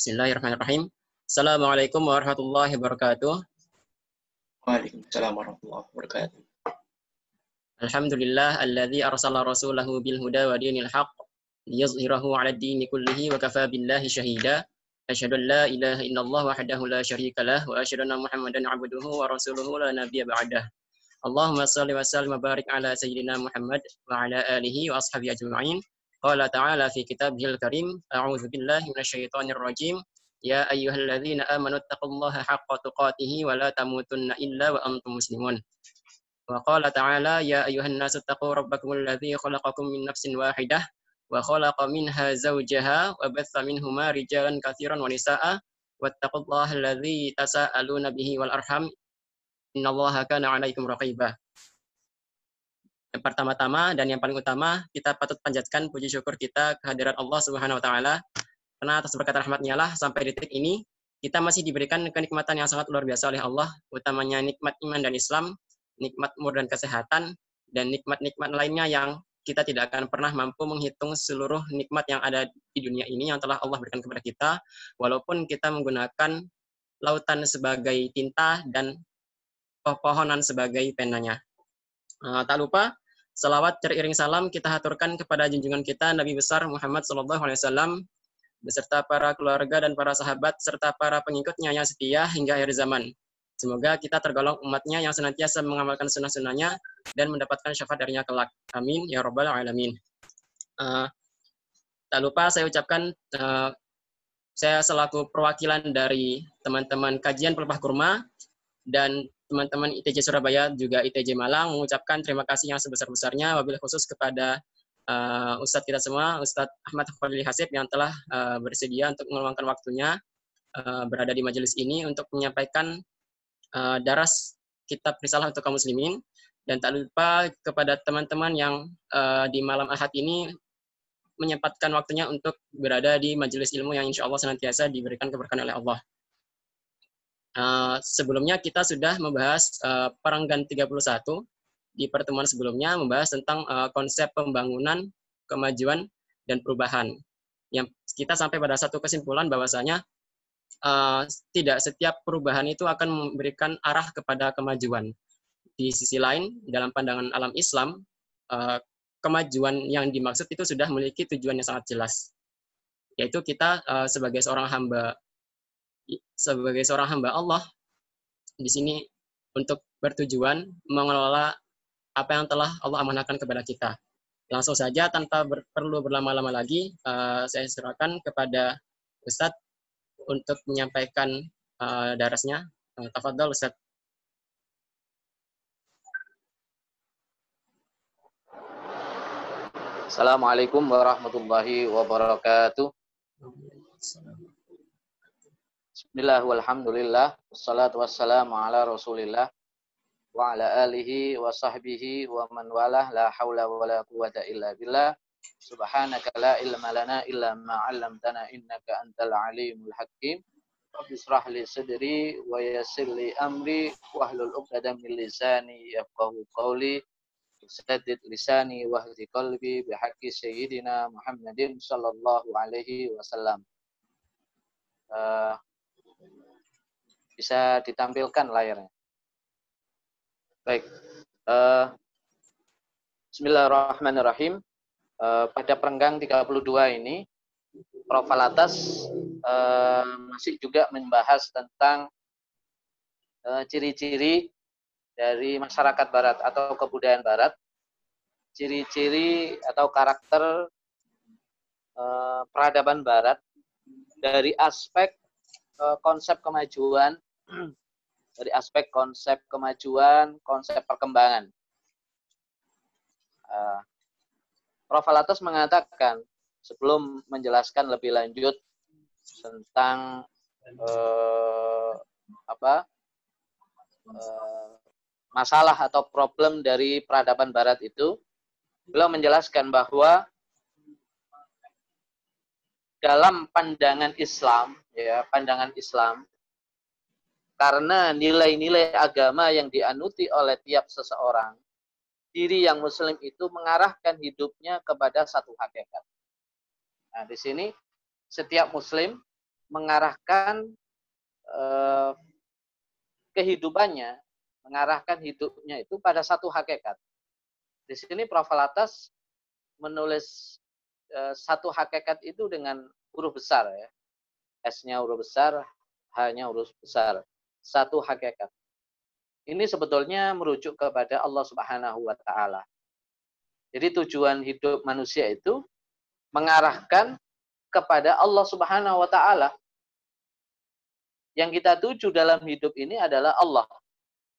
Bismillahirrahmanirrahim. Assalamualaikum warahmatullahi wabarakatuh. Waalaikumsalam warahmatullahi wabarakatuh. Alhamdulillah alladzi arsala rasulahu bil huda wa dinil haqq liyuzhirahu 'ala ad-dini kullihi wa kafa billahi shahida. Asyhadu an la ilaha illallah wahdahu la syarika lah wa asyhadu anna Muhammadan 'abduhu wa rasuluhu la nabiyya ba'dah. Allahumma shalli wa sallim wa barik ala sayyidina Muhammad wa ala alihi wa ashabihi ajma'in. قال تعالى في كتابه الكريم أعوذ بالله من الشيطان الرجيم. يا أيها الذين آمنوا اتقوا الله حق تقاته ولا تموتن إلا وأنتم مسلمون. وقال تعالى يا أيها الناس اتقوا ربكم الذي خلقكم من نفس واحدة وخلق منها زوجها وبث منهما رجالا كثيرا ونساء واتقوا الله الذي تساءلون به والأرحم إن الله كان عليكم رقيبا. Yang pertama-tama dan yang paling utama, kita patut panjatkan puji syukur kita kehadiran Allah Subhanahu wa taala. Karena atas berkat rahmatnya lah sampai detik ini kita masih diberikan kenikmatan yang sangat luar biasa oleh Allah, utamanya nikmat iman dan Islam, nikmat umur dan kesehatan, dan nikmat-nikmat lainnya yang kita tidak akan pernah mampu menghitung seluruh nikmat yang ada di dunia ini yang telah Allah berikan kepada kita, walaupun kita menggunakan lautan sebagai tinta dan pepohonan sebagai penanya. Uh, tak lupa Salawat teriring salam kita haturkan kepada junjungan kita Nabi besar Muhammad Sallallahu Alaihi Wasallam beserta para keluarga dan para sahabat serta para pengikutnya yang setia hingga akhir zaman. Semoga kita tergolong umatnya yang senantiasa mengamalkan sunnah-sunnahnya dan mendapatkan syafaat darinya kelak. Amin ya robbal alamin. Uh, tak lupa saya ucapkan uh, saya selaku perwakilan dari teman-teman kajian pelepah kurma dan teman-teman ITJ Surabaya juga ITJ Malang mengucapkan terima kasih yang sebesar-besarnya wabil khusus kepada uh, Ustadz kita semua, Ustadz Ahmad Khalil Hasib yang telah uh, bersedia untuk meluangkan waktunya uh, berada di majelis ini untuk menyampaikan uh, daras kitab risalah untuk kaum muslimin dan tak lupa kepada teman-teman yang uh, di malam ahad ini menyempatkan waktunya untuk berada di majelis ilmu yang insya Allah senantiasa diberikan keberkahan oleh Allah. Uh, sebelumnya kita sudah membahas uh, Peranggan 31 di pertemuan sebelumnya membahas tentang uh, konsep pembangunan, kemajuan, dan perubahan. Yang kita sampai pada satu kesimpulan bahwasanya uh, tidak setiap perubahan itu akan memberikan arah kepada kemajuan. Di sisi lain, dalam pandangan alam Islam, uh, kemajuan yang dimaksud itu sudah memiliki tujuan yang sangat jelas, yaitu kita uh, sebagai seorang hamba sebagai seorang hamba Allah di sini untuk bertujuan mengelola apa yang telah Allah amanahkan kepada kita. Langsung saja tanpa ber, perlu berlama-lama lagi, uh, saya serahkan kepada Ustadz untuk menyampaikan uh, darasnya. Uh, Tafadhol Ustadz. Assalamualaikum warahmatullahi wabarakatuh. Bismillah walhamdulillah wassalatu wassalamu ala rasulillah wa ala alihi wa sahbihi wa man walah la hawla wa la quwata illa billah subhanaka la ilma lana illa ma 'allamtana innaka antal alimul hakim Rabbi israh li sadri wa yassir li amri wahlul 'uqdatam min lisani yafqahu qawli saddid lisani wahdi qalbi bihaqqi sayyidina Muhammadin sallallahu alaihi wasallam uh, bisa ditampilkan layarnya. Baik. Uh, Bismillahirrahmanirrahim. Uh, pada perenggang 32 ini, Prof. Alatas uh, masih juga membahas tentang ciri-ciri dari masyarakat Barat atau kebudayaan Barat, ciri-ciri atau karakter peradaban Barat dari aspek konsep kemajuan dari aspek konsep kemajuan, konsep perkembangan. Uh, Prof. Alatas mengatakan sebelum menjelaskan lebih lanjut tentang uh, apa uh, masalah atau problem dari peradaban Barat itu, beliau menjelaskan bahwa dalam pandangan Islam, ya pandangan Islam, karena nilai-nilai agama yang dianuti oleh tiap seseorang, diri yang muslim itu mengarahkan hidupnya kepada satu hakikat. Nah, di sini setiap muslim mengarahkan eh, kehidupannya, mengarahkan hidupnya itu pada satu hakikat. Di sini Prof. Alatas menulis eh, satu hakikat itu dengan huruf besar ya. S-nya huruf besar, H-nya huruf besar. Satu hakikat. Ini sebetulnya merujuk kepada Allah Subhanahu wa taala. Jadi tujuan hidup manusia itu mengarahkan kepada Allah Subhanahu wa taala. Yang kita tuju dalam hidup ini adalah Allah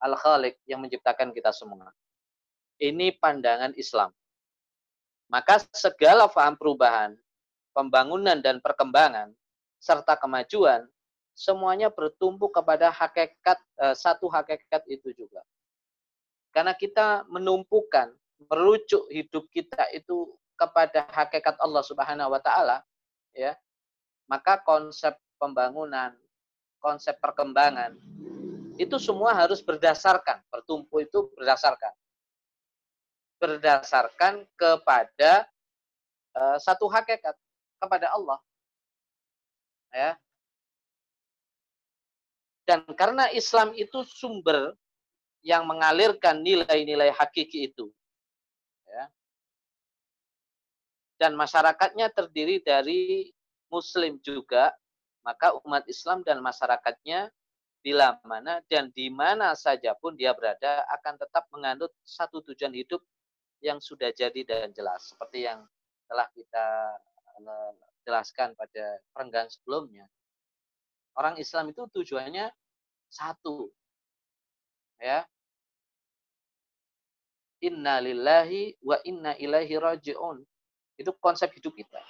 Al-Khaliq yang menciptakan kita semua. Ini pandangan Islam. Maka segala faham perubahan, pembangunan dan perkembangan serta kemajuan semuanya bertumpu kepada hakikat eh, satu hakikat itu juga. Karena kita menumpukan merujuk hidup kita itu kepada hakikat Allah Subhanahu wa taala, ya. Maka konsep pembangunan, konsep perkembangan itu semua harus berdasarkan, bertumpu itu berdasarkan berdasarkan kepada uh, satu hakikat kepada Allah. Ya. Dan karena Islam itu sumber yang mengalirkan nilai-nilai hakiki itu. Dan masyarakatnya terdiri dari muslim juga, maka umat Islam dan masyarakatnya bila mana dan di mana saja pun dia berada akan tetap menganut satu tujuan hidup yang sudah jadi dan jelas. Seperti yang telah kita eh, jelaskan pada perenggan sebelumnya. Orang Islam itu tujuannya satu. Ya. Inna lillahi wa inna ilaihi raji'un. Itu konsep hidup kita.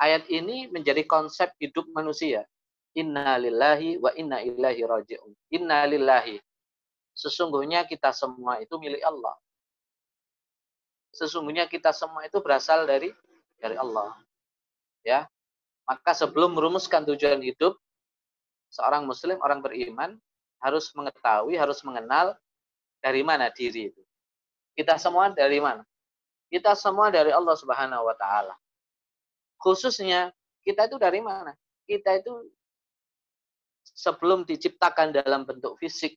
Ayat ini menjadi konsep hidup manusia. Inna lillahi wa inna ilahi raji'un. Inna lillahi. Sesungguhnya kita semua itu milik Allah. Sesungguhnya kita semua itu berasal dari dari Allah. Ya. Maka sebelum merumuskan tujuan hidup, seorang muslim, orang beriman harus mengetahui, harus mengenal dari mana diri itu. Kita semua dari mana? Kita semua dari Allah Subhanahu wa taala. Khususnya kita itu dari mana? Kita itu sebelum diciptakan dalam bentuk fisik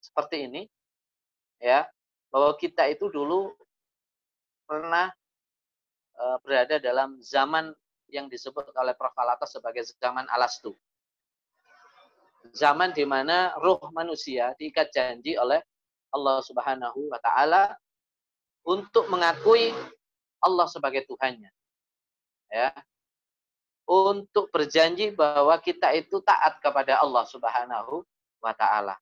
seperti ini ya, bahwa kita itu dulu pernah e, berada dalam zaman yang disebut oleh Prof. Alata sebagai zaman Alastu. Zaman di mana ruh manusia diikat janji oleh Allah Subhanahu wa taala untuk mengakui Allah sebagai Tuhannya. Ya. Untuk berjanji bahwa kita itu taat kepada Allah Subhanahu wa taala.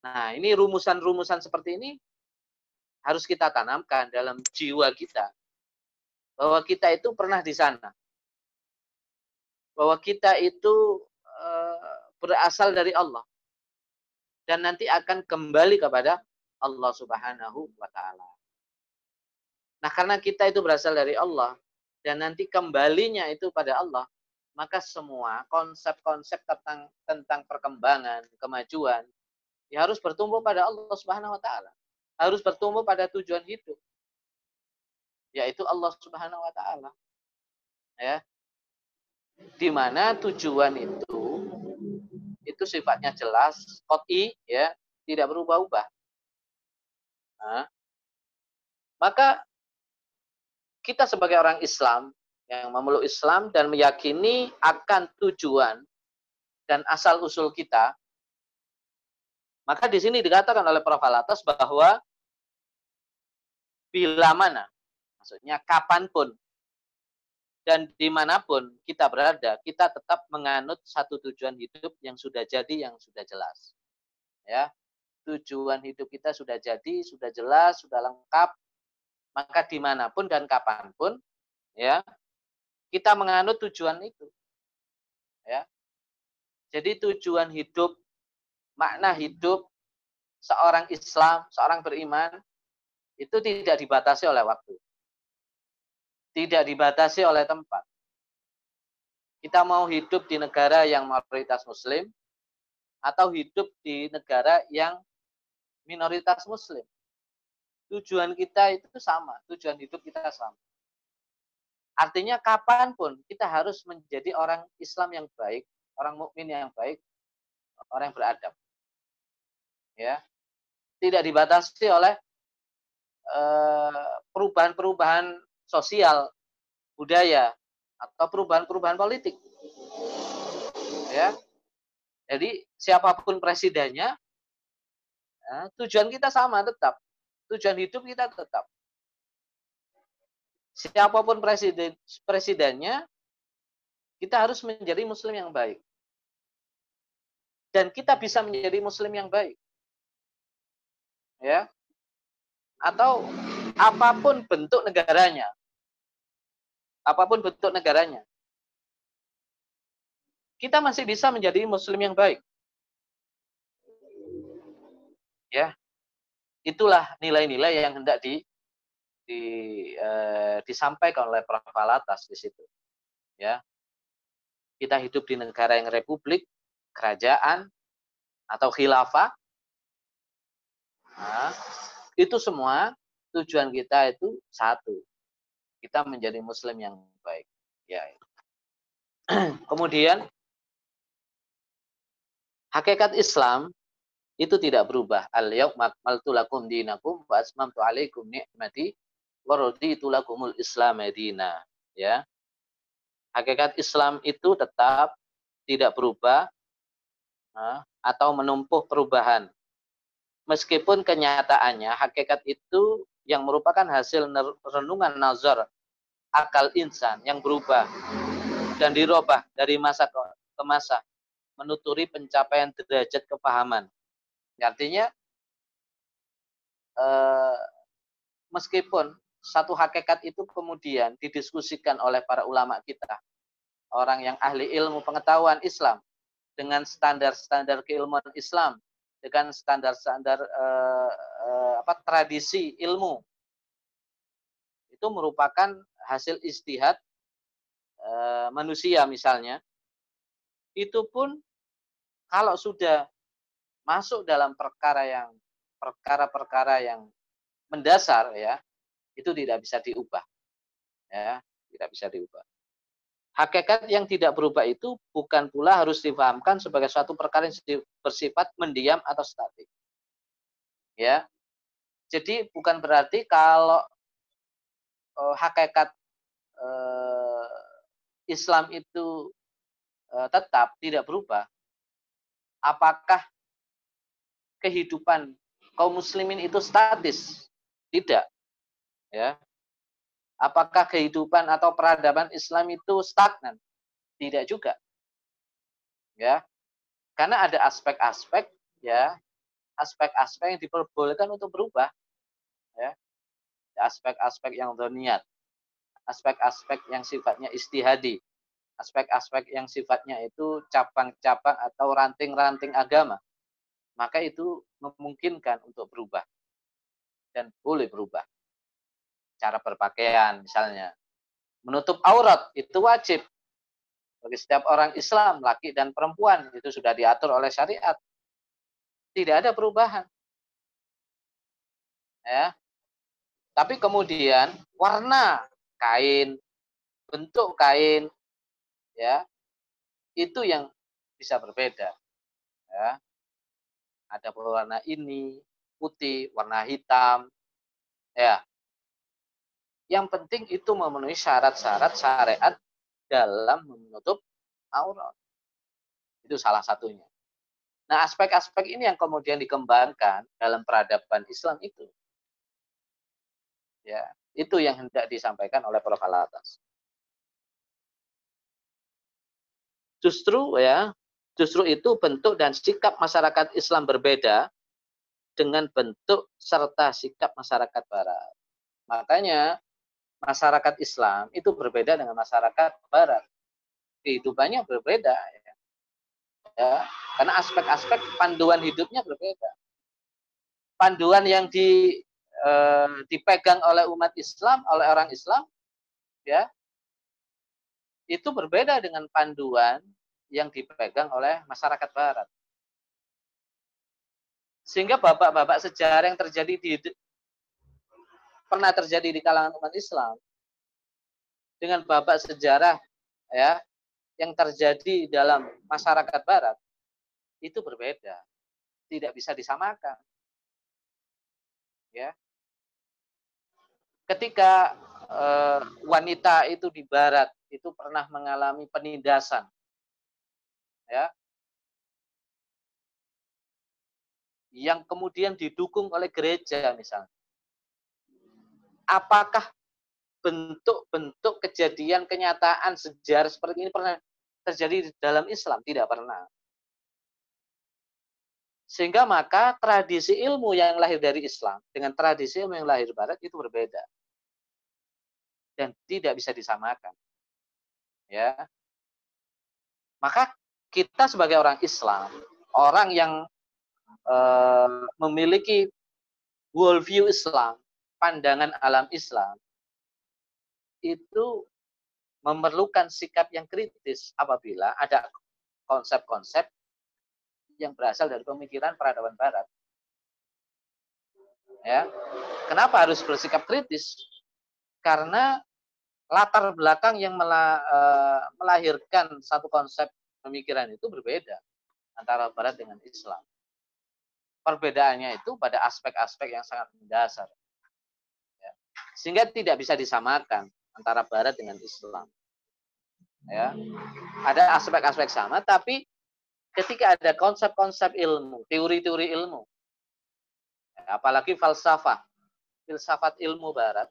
Nah, ini rumusan-rumusan seperti ini harus kita tanamkan dalam jiwa kita. Bahwa kita itu pernah di sana. Bahwa kita itu berasal dari Allah. Dan nanti akan kembali kepada Allah Subhanahu wa taala. Nah, karena kita itu berasal dari Allah dan nanti kembalinya itu pada Allah, maka semua konsep-konsep tentang tentang perkembangan, kemajuan ya harus bertumbuh pada Allah Subhanahu wa taala. Harus bertumbuh pada tujuan hidup. Yaitu Allah Subhanahu wa taala. Ya. Di mana tujuan itu itu sifatnya jelas, koti ya, tidak berubah-ubah. Nah, maka kita sebagai orang Islam yang memeluk Islam dan meyakini akan tujuan dan asal usul kita, maka di sini dikatakan oleh Prof. Alatas bahwa bila mana, maksudnya kapan pun dan di mana pun kita berada, kita tetap menganut satu tujuan hidup yang sudah jadi, yang sudah jelas. Ya, tujuan hidup kita sudah jadi, sudah jelas, sudah lengkap, maka di mana pun dan kapan pun, ya, kita menganut tujuan itu. Ya. Jadi tujuan hidup, makna hidup seorang Islam, seorang beriman, itu tidak dibatasi oleh waktu. Tidak dibatasi oleh tempat. Kita mau hidup di negara yang mayoritas muslim, atau hidup di negara yang minoritas muslim. Tujuan kita itu sama, tujuan hidup kita sama. Artinya kapan pun kita harus menjadi orang Islam yang baik, orang mukmin yang baik, orang yang beradab. Ya, tidak dibatasi oleh eh, perubahan-perubahan sosial, budaya, atau perubahan-perubahan politik. Ya, jadi siapa pun presidennya, ya, tujuan kita sama tetap, tujuan hidup kita tetap siapa pun presiden presidennya, kita harus menjadi muslim yang baik. Dan kita bisa menjadi muslim yang baik. Ya. Atau apa pun bentuk negaranya. Apa pun bentuk negaranya. Kita masih bisa menjadi muslim yang baik. Ya. Itulah nilai-nilai yang hendak di di, eh, disampaikan oleh Prof. Alatas di situ. Ya. Kita hidup di negara yang republik, kerajaan, atau khilafah. Nah, itu semua tujuan kita itu satu. Kita menjadi muslim yang baik. Ya. Kemudian hakikat Islam itu tidak berubah. Al yauma akmaltu lakum dinakum wa asmamtu alaikum ni'mati waraditu lakumul Islam Medina. Ya. Hakikat Islam itu tetap tidak berubah atau menumpuh perubahan. Meskipun kenyataannya hakikat itu yang merupakan hasil renungan nazar akal insan yang berubah dan dirubah dari masa ke masa menuturi pencapaian derajat kepahaman. Artinya eh, meskipun satu hakikat itu kemudian didiskusikan oleh para ulama kita, orang yang ahli ilmu pengetahuan Islam dengan standar-standar keilmuan Islam, dengan standar-standar uh, uh, apa tradisi ilmu. Itu merupakan hasil istihad uh, manusia misalnya. Itu pun kalau sudah masuk dalam perkara yang perkara-perkara yang mendasar ya itu tidak bisa diubah. Ya, tidak bisa diubah. Hakikat yang tidak berubah itu bukan pula harus difahamkan sebagai suatu perkara yang bersifat mendiam atau statik. Ya. Jadi bukan berarti kalau uh, hakikat uh, Islam itu uh, tetap tidak berubah, apakah kehidupan kaum muslimin itu statis? Tidak ya apakah kehidupan atau peradaban Islam itu stagnan? Tidak juga. Ya. Karena ada aspek-aspek ya. Aspek-aspek yang diperbolehkan untuk berubah ya. Aspek-aspek yang doniat aspek-aspek yang sifatnya istihadi aspek-aspek yang sifatnya itu cabang-cabang atau ranting-ranting agama. Maka itu memungkinkan untuk berubah dan boleh berubah cara berpakaian misalnya. Menutup aurat itu wajib bagi setiap orang Islam, laki dan perempuan itu sudah diatur oleh syariat. Tidak ada perubahan. Ya. Tapi kemudian warna kain, bentuk kain ya, itu yang bisa berbeda. Ya. Ada warna ini putih, warna hitam. Ya. Yang penting itu memenuhi syarat-syarat syariat dalam menutup aurat. Itu salah satunya. Nah, aspek-aspek ini yang kemudian dikembangkan dalam peradaban Islam itu. Ya, itu yang hendak disampaikan oleh Prof. Alatas. Justru ya, justru itu bentuk dan sikap masyarakat Islam berbeda dengan bentuk serta sikap masyarakat barat. Makanya masyarakat Islam itu berbeda dengan masyarakat Barat. Kehidupannya berbeda. Ya. ya karena aspek-aspek panduan hidupnya berbeda. Panduan yang di, eh, dipegang oleh umat Islam, oleh orang Islam, ya itu berbeda dengan panduan yang dipegang oleh masyarakat Barat. Sehingga bapak-bapak sejarah yang terjadi di pernah terjadi di kalangan umat Islam dengan babak sejarah ya yang terjadi dalam masyarakat barat itu berbeda. Tidak bisa disamakan. Ya. Ketika eh, wanita itu di barat itu pernah mengalami penindasan. Ya. Yang kemudian didukung oleh gereja misalnya. Apakah bentuk-bentuk kejadian kenyataan sejarah seperti ini pernah terjadi di dalam Islam? Tidak pernah. Sehingga maka tradisi ilmu yang lahir dari Islam dengan tradisi ilmu yang lahir barat itu berbeda. Dan tidak bisa disamakan. Ya. Maka kita sebagai orang Islam, orang yang uh, memiliki worldview Islam, pandangan alam Islam, itu memerlukan sikap yang kritis apabila ada konsep-konsep yang berasal dari pemikiran peradaban barat. Ya. Kenapa harus bersikap kritis? Karena latar belakang yang eh, melahirkan satu konsep pemikiran itu berbeda antara barat dengan Islam. Perbedaannya itu pada aspek-aspek yang sangat mendasar. Sehingga tidak bisa disamakan antara barat dengan Islam. Ya. Ada aspek-aspek sama tapi ketika ada konsep-konsep ilmu, teori-teori ilmu, apalagi falsafah, filsafat ilmu barat,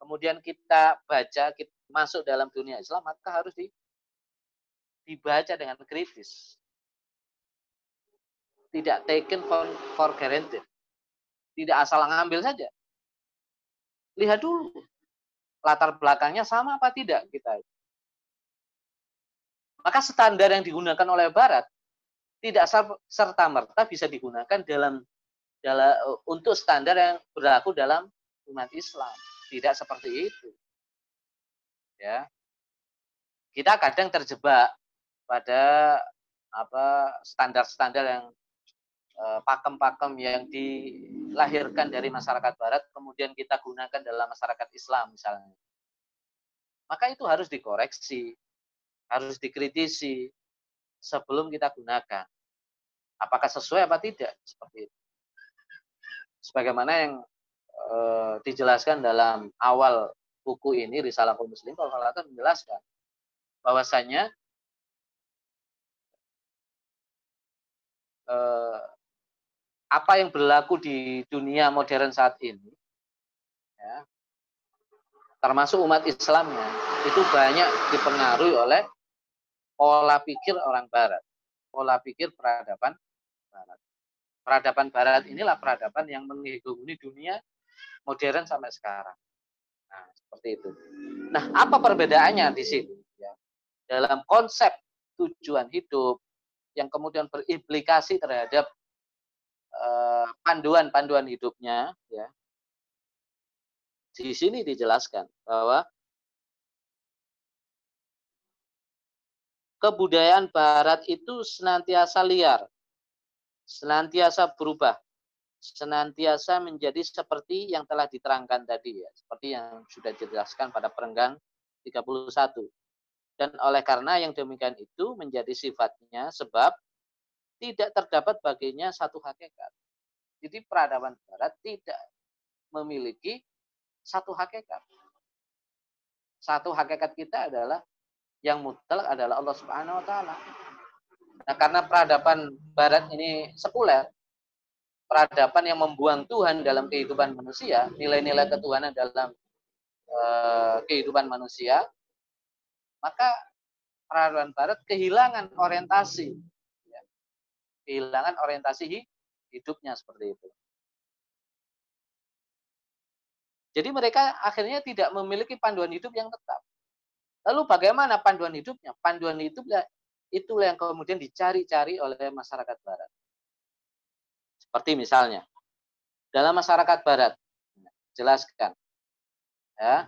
kemudian kita baca, kita masuk dalam dunia Islam, maka harus di, dibaca dengan kritis. Tidak taken for, for granted. Tidak asal ngambil saja. Lihat dulu, latar belakangnya sama apa tidak kita. Maka standar yang digunakan oleh Barat tidak serta merta bisa digunakan dalam dalam untuk standar yang berlaku dalam umat Islam. Tidak seperti itu. Ya. Kita kadang terjebak pada apa standar-standar yang eh, pakem-pakem yang dilahirkan dari masyarakat barat kemudian kita gunakan dalam masyarakat Islam misalnya. Maka itu harus dikoreksi, harus dikritisi sebelum kita gunakan. Apakah sesuai apa tidak? Seperti itu. Sebagaimana yang e, dijelaskan dalam awal buku ini Risalah kaum muslim, Paul menjelaskan bahwasanya e, apa yang berlaku di dunia modern saat ini ya, termasuk umat Islamnya itu banyak dipengaruhi oleh pola pikir orang barat, pola pikir peradaban barat. Peradaban barat inilah peradaban yang menghegemoni dunia modern sampai sekarang. Nah, seperti itu. Nah, apa perbedaannya di sini? Ya. Dalam konsep tujuan hidup yang kemudian berimplikasi terhadap panduan-panduan uh, hidupnya, ya. Di sini dijelaskan bahwa kebudayaan barat itu senantiasa liar, senantiasa berubah, senantiasa menjadi seperti yang telah diterangkan tadi ya, seperti yang sudah dijelaskan pada perenggan 31. Dan oleh karena yang demikian itu menjadi sifatnya sebab tidak terdapat baginya satu hakikat. Jadi peradaban barat tidak memiliki satu hakikat. Satu hakikat kita adalah yang mutlak adalah Allah Subhanahu wa taala. Nah, karena peradaban barat ini sekuler, peradaban yang membuang Tuhan dalam kehidupan manusia, nilai-nilai ketuhanan dalam uh, kehidupan manusia, maka peradaban barat kehilangan orientasi. Kehilangan orientasi hidupnya seperti itu. Jadi mereka akhirnya tidak memiliki panduan hidup yang tetap. Lalu bagaimana panduan hidupnya? Panduan hidupnya itulah yang kemudian dicari-cari oleh masyarakat barat. Seperti misalnya, dalam masyarakat barat, jelaskan, ya,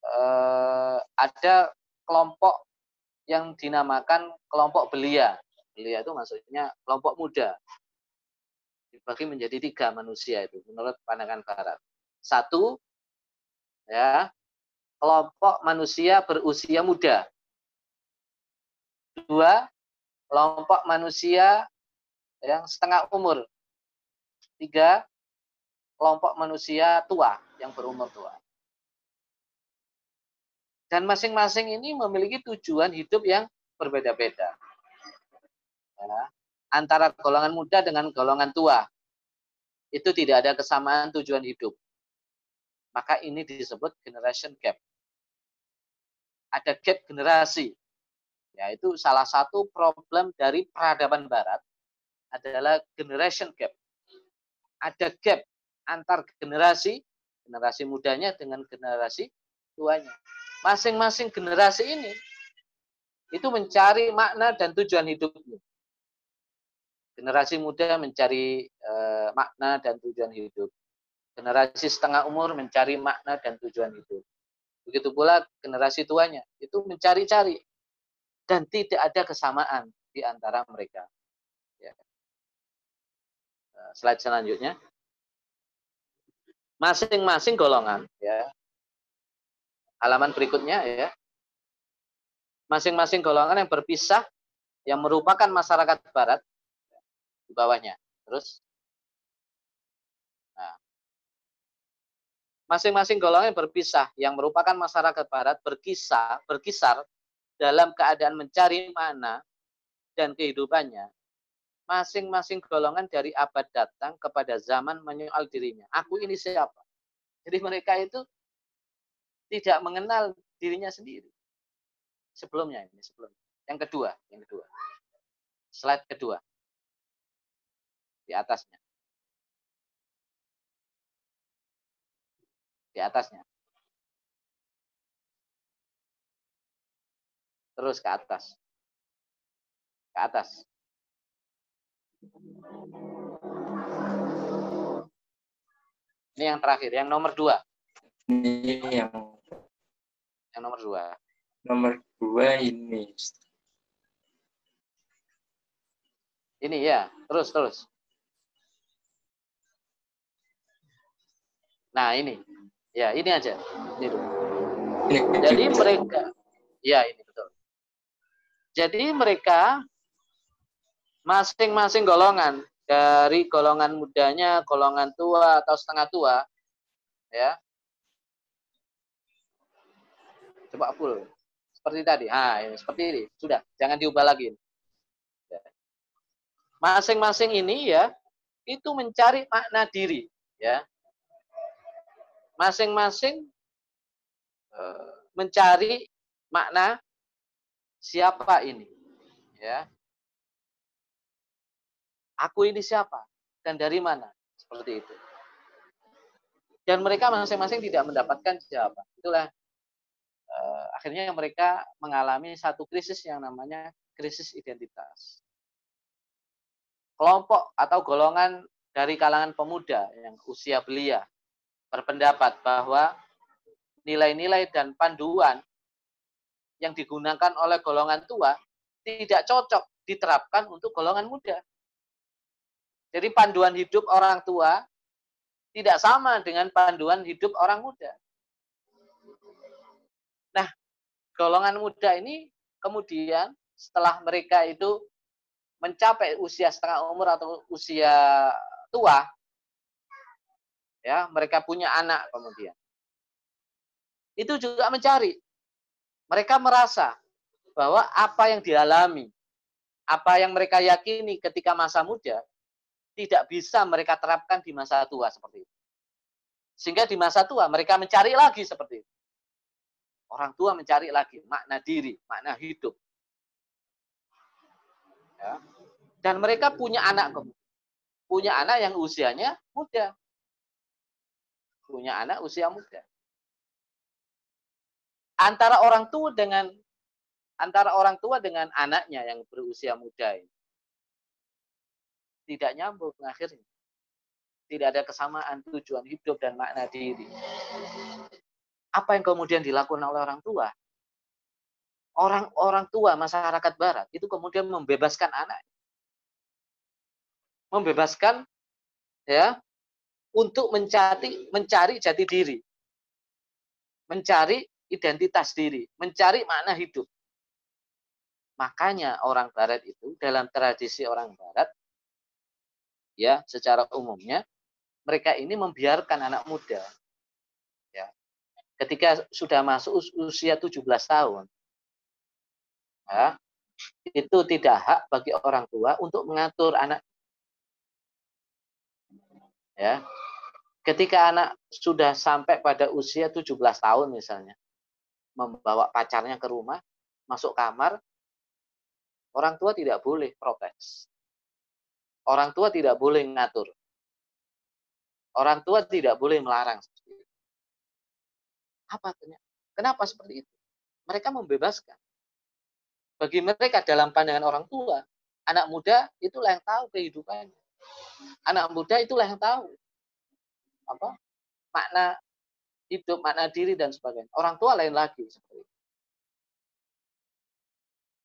eh, ada kelompok yang dinamakan kelompok belia. Belia itu maksudnya kelompok muda. Dibagi menjadi tiga manusia itu menurut pandangan barat. Satu, ya kelompok manusia berusia muda. Dua, kelompok manusia yang setengah umur. Tiga, kelompok manusia tua yang berumur tua. Dan masing-masing ini memiliki tujuan hidup yang berbeda-beda. Ya, antara golongan muda dengan golongan tua. Itu tidak ada kesamaan tujuan hidup. Maka ini disebut generation gap. Ada gap generasi. Ya, itu salah satu problem dari peradaban barat adalah generation gap. Ada gap antar generasi, generasi mudanya dengan generasi tuanya masing-masing generasi ini itu mencari makna dan tujuan hidupnya. Generasi muda mencari uh, makna dan tujuan hidup. Generasi setengah umur mencari makna dan tujuan hidup. Begitu pula generasi tuanya itu mencari-cari dan tidak ada kesamaan di antara mereka. Ya. Eh, slide selanjutnya. Masing-masing golongan ya halaman berikutnya ya. Masing-masing golongan yang berpisah yang merupakan masyarakat barat di bawahnya. Terus nah, masing-masing golongan yang berpisah yang merupakan masyarakat barat berkisah berkisar dalam keadaan mencari mana dan kehidupannya masing-masing golongan dari abad datang kepada zaman menyoal dirinya. Aku ini siapa? Jadi mereka itu tidak mengenal dirinya sendiri. Sebelumnya ini, sebelum. Yang kedua, yang kedua. Slide kedua. Di atasnya. Di atasnya. Terus ke atas. Ke atas. Ini yang terakhir, yang nomor dua. Ini yang yang nomor dua. Nomor dua ini. Ini ya, terus terus. Nah ini, ya ini aja. Ini Jadi mereka, ya ini betul. Jadi mereka masing-masing golongan dari golongan mudanya, golongan tua atau setengah tua, ya Coba full. Seperti tadi. Ah, ini seperti ini. Sudah, jangan diubah lagi. Ya. Masing-masing ini ya itu mencari makna diri, ya. Masing-masing uh, mencari makna siapa ini, ya. Aku ini siapa dan dari mana? Seperti itu. Dan mereka masing-masing tidak mendapatkan jawaban. Itulah uh, akhirnya mereka mengalami satu krisis yang namanya krisis identitas. Kelompok atau golongan dari kalangan pemuda yang usia belia berpendapat bahwa nilai-nilai dan panduan yang digunakan oleh golongan tua tidak cocok diterapkan untuk golongan muda. Jadi panduan hidup orang tua tidak sama dengan panduan hidup orang muda. Golongan muda ini kemudian setelah mereka itu mencapai usia setengah umur atau usia tua, ya mereka punya anak kemudian. Itu juga mencari. Mereka merasa bahwa apa yang dialami, apa yang mereka yakini ketika masa muda, tidak bisa mereka terapkan di masa tua seperti itu. Sehingga di masa tua mereka mencari lagi seperti itu. Orang tua mencari lagi makna diri, makna hidup. Ya. Dan mereka punya anak punya anak yang usianya muda. Punya anak usia muda. Antara orang tua dengan antara orang tua dengan anaknya yang berusia muda ini tidak nyambung akhirnya. Tidak ada kesamaan tujuan hidup dan makna diri apa yang kemudian dilakukan oleh orang tua? Orang-orang tua masyarakat barat itu kemudian membebaskan anak. Membebaskan ya untuk mencari mencari jati diri. mencari identitas diri, mencari makna hidup. Makanya orang barat itu dalam tradisi orang barat ya secara umumnya mereka ini membiarkan anak muda ketika sudah masuk usia 17 tahun ya itu tidak hak bagi orang tua untuk mengatur anak. Ya ketika anak sudah sampai pada usia 17 tahun misalnya membawa pacarnya ke rumah masuk kamar orang tua tidak boleh protes. Orang tua tidak boleh ngatur. Orang tua tidak boleh melarang apa kenapa seperti itu mereka membebaskan bagi mereka dalam pandangan orang tua, anak muda itulah yang tahu kehidupannya. Anak muda itulah yang tahu apa makna hidup, makna diri dan sebagainya. Orang tua lain lagi seperti itu.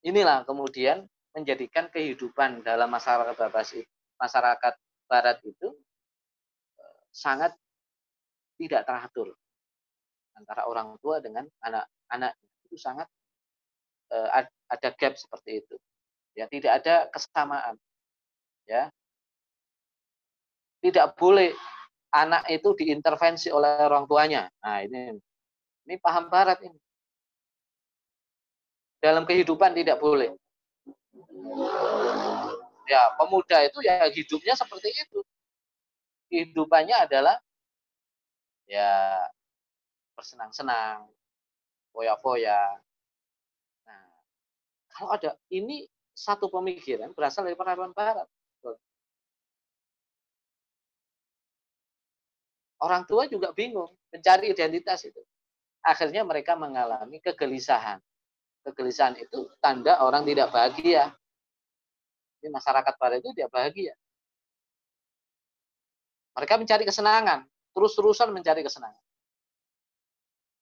Inilah kemudian menjadikan kehidupan dalam masyarakat barat itu, masyarakat barat itu eh, sangat tidak teratur antara orang tua dengan anak-anak itu sangat uh, ada gap seperti itu. Ya, tidak ada kesamaan. Ya. Tidak boleh anak itu diintervensi oleh orang tuanya. Nah, ini ini paham barat ini. Dalam kehidupan tidak boleh. Ya, pemuda itu ya hidupnya seperti itu. Kehidupannya adalah ya bersenang-senang, foya-foya, kalau ada ini satu pemikiran berasal dari peradaban barat. Orang tua juga bingung mencari identitas itu. Akhirnya mereka mengalami kegelisahan. Kegelisahan itu tanda orang tidak bahagia. Di masyarakat barat itu tidak bahagia. Mereka mencari kesenangan, terus-terusan mencari kesenangan.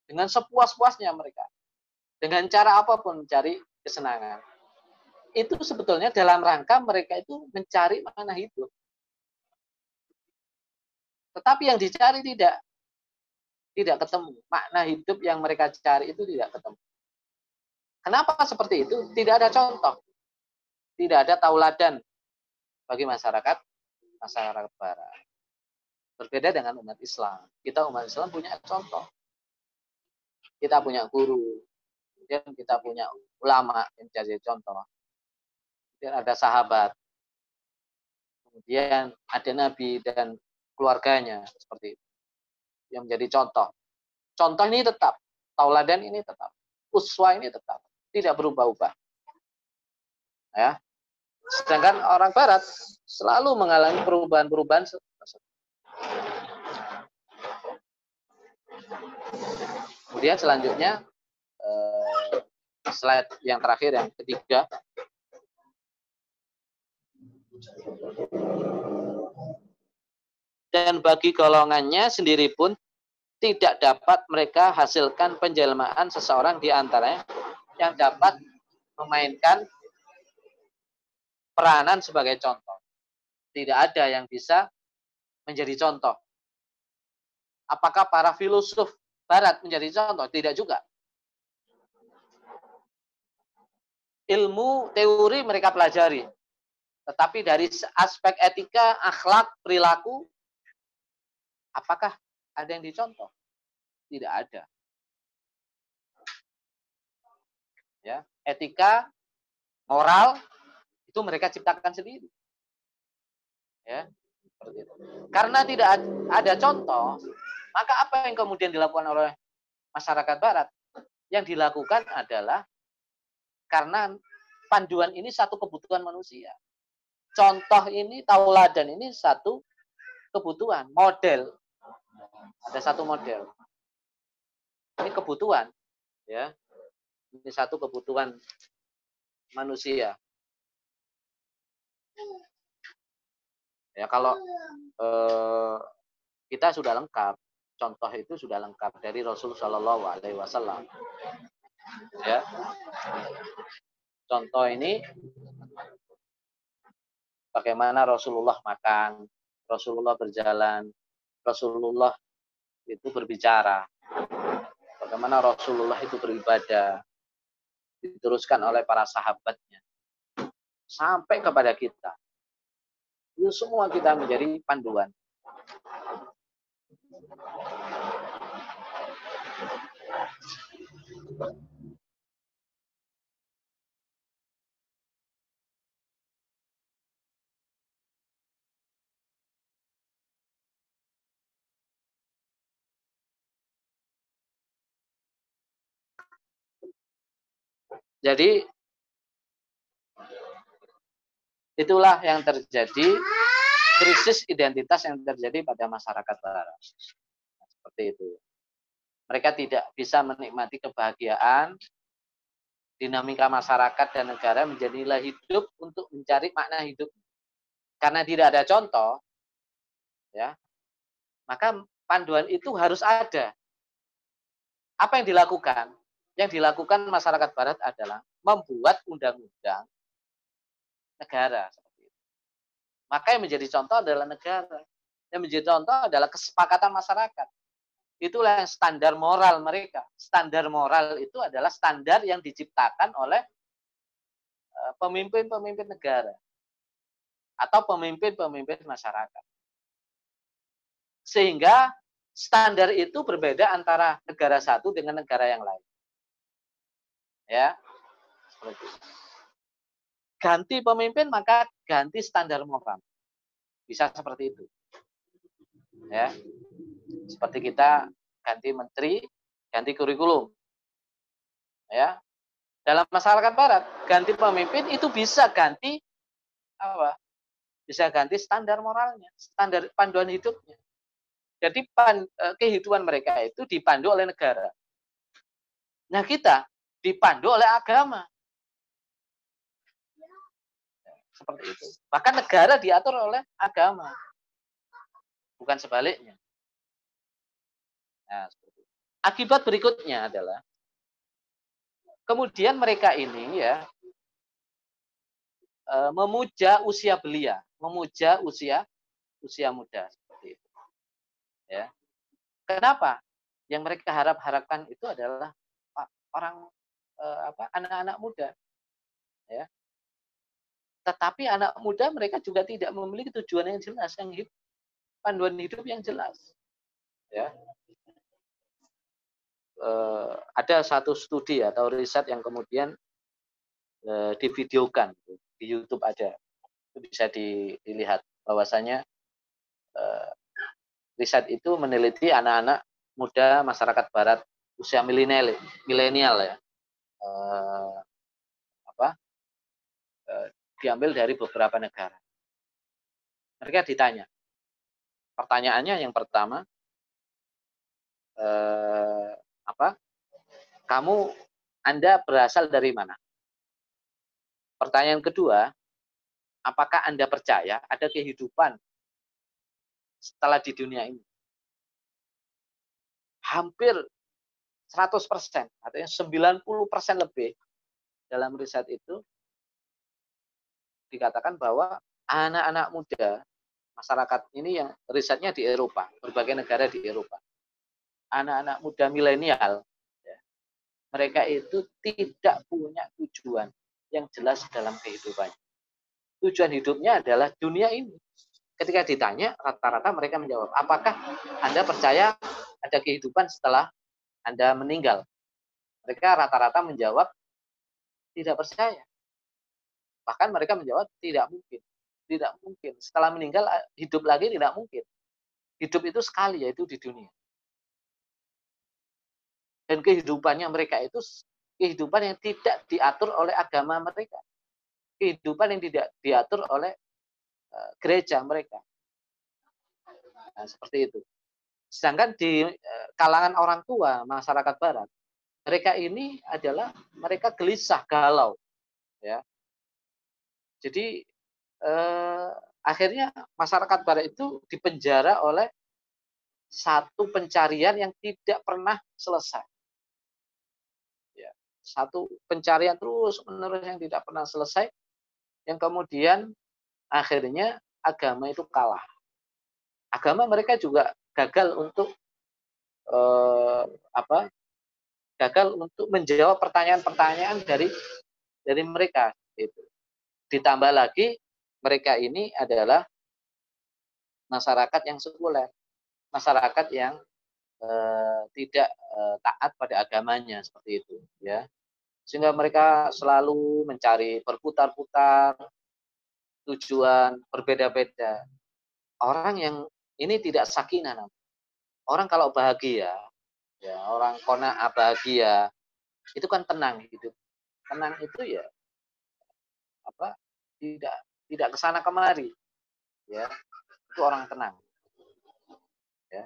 Dengan sepuas-puasnya mereka. Dengan cara apa pun mencari kesenangan. Itu sebetulnya dalam rangka mereka itu mencari mana hidup. Tetapi yang dicari tidak tidak ketemu. Makna hidup yang mereka cari itu tidak ketemu. Kenapa seperti itu? Tidak ada contoh. Tidak ada tauladan bagi masyarakat masyarakat barat. Berbeda dengan umat Islam. Kita umat Islam punya contoh. Kita punya guru, kemudian kita punya ulama yang jadi contoh. Kemudian ada sahabat. Kemudian ada nabi dan keluarganya seperti itu. Yang menjadi contoh. Contoh ini tetap tauladan ini tetap uswa ini tetap tidak berubah-ubah. Ya. Sedangkan orang barat selalu mengalami perubahan-perubahan kemudian selanjutnya slide yang terakhir yang ketiga. Dan bagi golongannya sendiri pun tidak dapat mereka hasilkan penjelmaan seseorang di antaranya yang dapat memainkan peranan sebagai contoh. Tidak ada yang bisa menjadi contoh. Apakah para filosof barat menjadi contoh? Tidak juga. ilmu teori mereka pelajari. Tetapi dari aspek etika, akhlak, perilaku, apakah ada yang dicontoh? Tidak ada. Ya, etika, moral itu mereka ciptakan sendiri. Ya. Karena tidak ada contoh, maka apa yang kemudian dilakukan oleh masyarakat barat? Yang dilakukan adalah karena panduan ini satu kebutuhan manusia. Contoh ini, tauladan ini satu kebutuhan, model. Ada satu model. Ini kebutuhan. ya Ini satu kebutuhan manusia. Ya kalau eh, kita sudah lengkap, contoh itu sudah lengkap dari Rasul Shallallahu Alaihi Wasallam. Ya. Contoh ini bagaimana Rasulullah makan, Rasulullah berjalan, Rasulullah itu berbicara. bagaimana Rasulullah itu beribadah, diteruskan oleh para sahabatnya, sampai kepada kita. Itu semua kita menjadi panduan. Jadi itulah yang terjadi krisis identitas yang terjadi pada masyarakat barat. seperti itu. Mereka tidak bisa menikmati kebahagiaan, dinamika masyarakat dan negara menjadi nilai hidup untuk mencari makna hidup. Karena tidak ada contoh, ya, maka panduan itu harus ada. Apa yang dilakukan? yang dilakukan masyarakat barat adalah membuat undang-undang negara Maka yang menjadi contoh adalah negara. Yang menjadi contoh adalah kesepakatan masyarakat. Itulah yang standar moral mereka. Standar moral itu adalah standar yang diciptakan oleh eh, pemimpin-pemimpin negara atau pemimpin-pemimpin masyarakat. Sehingga standar itu berbeda antara negara satu dengan negara yang lain. Ya. Ganti pemimpin maka ganti standar moral. Bisa seperti itu. Ya. Seperti kita ganti menteri, ganti kurikulum. Ya. Dalam masyarakat barat, ganti pemimpin itu bisa ganti apa? Bisa ganti standar moralnya, standar panduan hidupnya. Jadi pan, eh, kehidupan mereka itu dipandu oleh negara. Nah kita dipandu oleh agama. Seperti itu. Bahkan negara diatur oleh agama. Bukan sebaliknya. Nah, Akibat berikutnya adalah kemudian mereka ini ya e, memuja usia belia, memuja usia usia muda seperti itu. Ya. Kenapa? Yang mereka harap-harapkan itu adalah orang uh, apa anak-anak muda. Ya. Tetapi anak muda mereka juga tidak memiliki tujuan yang jelas, yang hidup, panduan hidup yang jelas. Ya. Uh, ada satu studi atau riset yang kemudian uh, divideokan di YouTube ada, itu bisa dilihat bahwasanya uh, riset itu meneliti anak-anak muda masyarakat barat usia milenial milenial ya eh, eh, diambil dari beberapa negara. Mereka ditanya. Pertanyaannya yang pertama, eh, apa? Kamu Anda berasal dari mana? Pertanyaan kedua, apakah Anda percaya ada kehidupan setelah di dunia ini? Hampir 100 persen, artinya 90 persen lebih dalam riset itu dikatakan bahwa anak-anak muda masyarakat ini yang risetnya di Eropa, berbagai negara di Eropa, anak-anak muda milenial, ya, mereka itu tidak punya tujuan yang jelas dalam kehidupannya. Tujuan hidupnya adalah dunia ini. Ketika ditanya, rata-rata mereka menjawab, apakah Anda percaya ada kehidupan setelah anda meninggal. Mereka rata-rata menjawab tidak percaya. Bahkan mereka menjawab tidak mungkin. Tidak mungkin. Setelah meninggal hidup lagi tidak mungkin. Hidup itu sekali yaitu di dunia. Dan kehidupannya mereka itu kehidupan yang tidak diatur oleh agama mereka. Kehidupan yang tidak diatur oleh eh, gereja mereka. Nah, seperti itu. Sedangkan di eh, kalangan orang tua masyarakat barat, mereka ini adalah mereka gelisah, galau. Ya. Jadi eh, akhirnya masyarakat barat itu dipenjara oleh satu pencarian yang tidak pernah selesai. Ya. Satu pencarian terus menerus yang tidak pernah selesai, yang kemudian akhirnya agama itu kalah. Agama mereka juga gagal untuk eh, apa gagal untuk menjawab pertanyaan-pertanyaan dari dari mereka itu. Ditambah lagi mereka ini adalah masyarakat yang sekuler, masyarakat yang eh, tidak eh, taat pada agamanya seperti itu, ya. Sehingga mereka selalu mencari berputar-putar tujuan berbeda-beda. Orang yang ini tidak sakinah. Orang kalau bahagia, ya orang kona bahagia, itu kan tenang hidup. Tenang itu ya apa tidak tidak ke sana kemari ya. Itu orang tenang. Ya.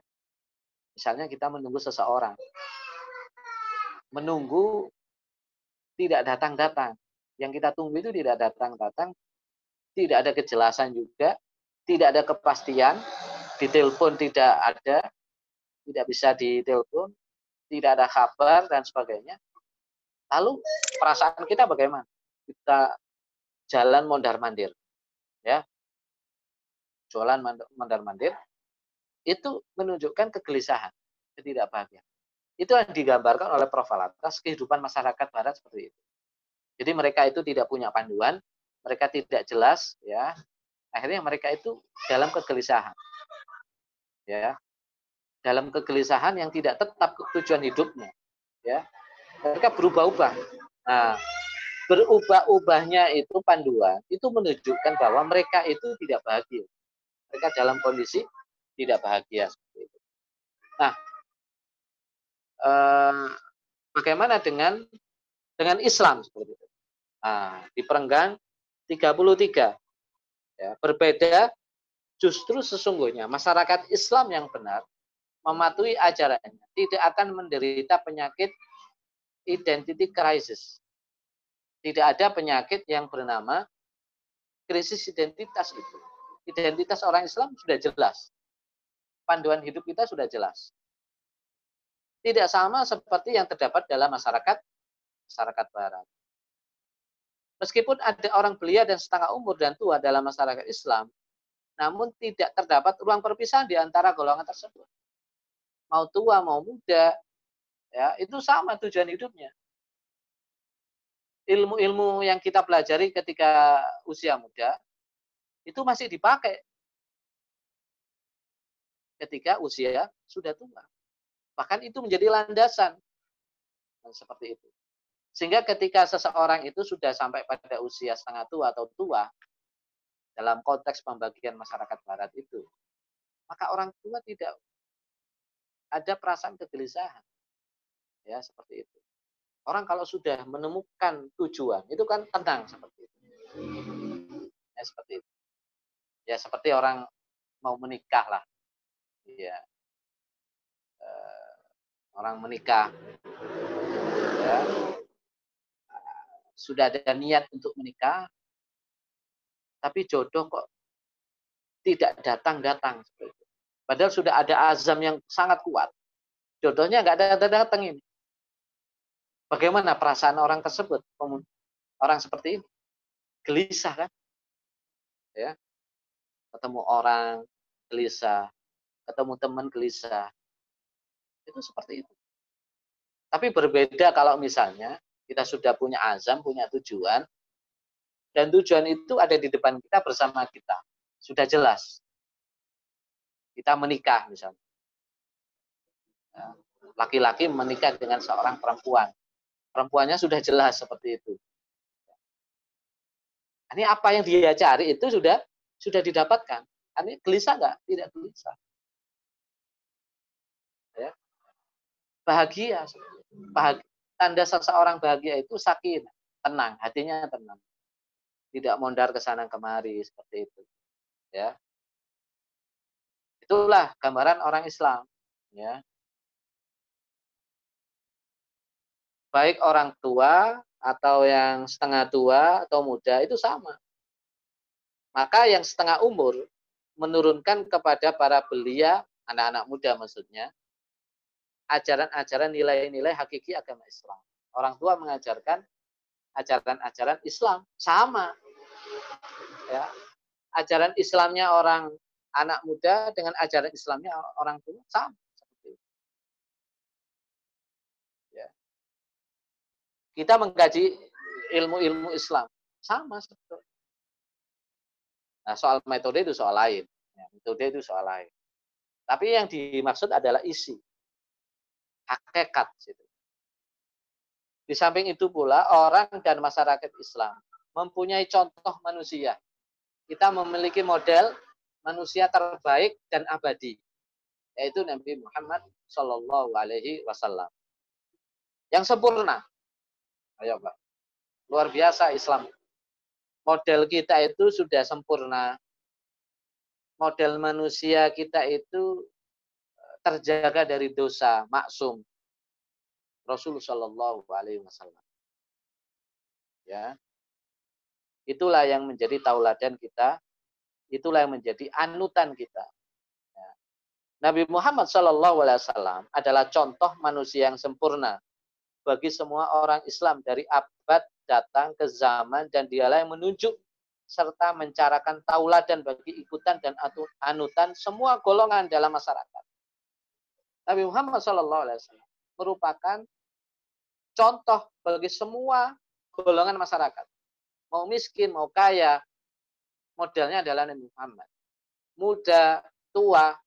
Misalnya kita menunggu seseorang. Menunggu tidak datang-datang. Yang kita tunggu itu tidak datang-datang. Tidak ada kejelasan juga. Tidak ada kepastian. Ditelepon tidak ada. Tidak bisa ditelepon. Tidak ada kabar dan sebagainya. Lalu perasaan kita bagaimana? Kita jalan mondar-mandir. Ya. Jualan mondar-mandir itu menunjukkan kegelisahan, ketidakbahagiaan. Itu yang digambarkan oleh Prof. Alatas kehidupan masyarakat barat seperti itu. Jadi mereka itu tidak punya panduan, mereka tidak jelas ya. Akhirnya mereka itu dalam kegelisahan. Ya. Dalam kegelisahan yang tidak tetap tujuan hidupnya, ya. Mereka berubah-ubah. Nah, berubah-ubahnya itu panduan itu menunjukkan bahwa mereka itu tidak bahagia. Mereka dalam kondisi tidak bahagia seperti itu. Nah, eh, bagaimana dengan dengan Islam seperti itu? Nah, di perenggan 33 ya, berbeda justru sesungguhnya masyarakat Islam yang benar mematuhi ajarannya tidak akan menderita penyakit identity crisis tidak ada penyakit yang bernama krisis identitas itu. Identitas orang Islam sudah jelas. Panduan hidup kita sudah jelas. Tidak sama seperti yang terdapat dalam masyarakat masyarakat barat. Meskipun ada orang belia dan setengah umur dan tua dalam masyarakat Islam, namun tidak terdapat ruang perpisahan di antara golongan tersebut. Mau tua, mau muda, ya itu sama tujuan hidupnya ilmu-ilmu yang kita pelajari ketika usia muda itu masih dipakai ketika usia sudah tua. Bahkan itu menjadi landasan. Dan seperti itu. Sehingga ketika seseorang itu sudah sampai pada usia setengah tua atau tua, dalam konteks pembagian masyarakat barat itu, maka orang tua tidak ada perasaan kegelisahan. Ya, seperti itu. Orang kalau sudah menemukan tujuan, itu kan tenang seperti itu. Ya, seperti itu. Ya, seperti orang mau menikah lah. Ya. orang menikah. Ya. Sudah ada niat untuk menikah, tapi jodoh kok tidak datang-datang. Padahal sudah ada azam yang sangat kuat. Jodohnya nggak datang-datang ini. Bagaimana perasaan orang tersebut? Orang seperti ini gelisah kan? Ya. Ketemu orang gelisah, ketemu teman gelisah. Itu seperti itu. Tapi berbeda kalau misalnya kita sudah punya azam, punya tujuan, dan tujuan itu ada di depan kita bersama kita. Sudah jelas. Kita menikah misalnya. Ya. Laki-laki menikah dengan seorang perempuan perempuannya sudah jelas seperti itu. Ini apa yang dia cari itu sudah sudah didapatkan. Ini gelisah nggak? Tidak gelisah. Ya. Bahagia. bahagia. Tanda seseorang bahagia itu sakit, tenang, hatinya tenang. Tidak mondar ke sana kemari seperti itu. Ya. Itulah gambaran orang Islam. Ya. Baik orang tua atau yang setengah tua atau muda itu sama. Maka yang setengah umur menurunkan kepada para belia, anak-anak muda maksudnya, ajaran-ajaran nilai-nilai hakiki agama Islam. Orang tua mengajarkan ajaran-ajaran Islam sama. Ya. Ajaran Islamnya orang anak muda dengan ajaran Islamnya orang tua sama. Kita mengkaji ilmu-ilmu Islam sama sebetulnya. Nah, soal metode itu soal lain. Ya, metode itu soal lain. Tapi yang dimaksud adalah isi. Hakikat. Gitu. Di samping itu pula, orang dan masyarakat Islam mempunyai contoh manusia. Kita memiliki model manusia terbaik dan abadi, yaitu Nabi Muhammad Shallallahu Alaihi Wasallam. Yang sempurna. Ayo Pak. Luar biasa Islam. Model kita itu sudah sempurna. Model manusia kita itu eh, terjaga dari dosa, maksum. Rasulullah Shallallahu Alaihi Wasallam. Ya, itulah yang menjadi tauladan kita, itulah yang menjadi anutan kita. Ya. Nabi Muhammad Shallallahu Alaihi Wasallam adalah contoh manusia yang sempurna bagi semua orang Islam dari abad datang ke zaman dan dialah yang menunjuk serta mencarakan tauladan bagi ikutan dan anutan semua golongan dalam masyarakat. Nabi Muhammad SAW merupakan contoh bagi semua golongan masyarakat. Mau miskin, mau kaya, modelnya adalah Nabi Muhammad. Muda, tua,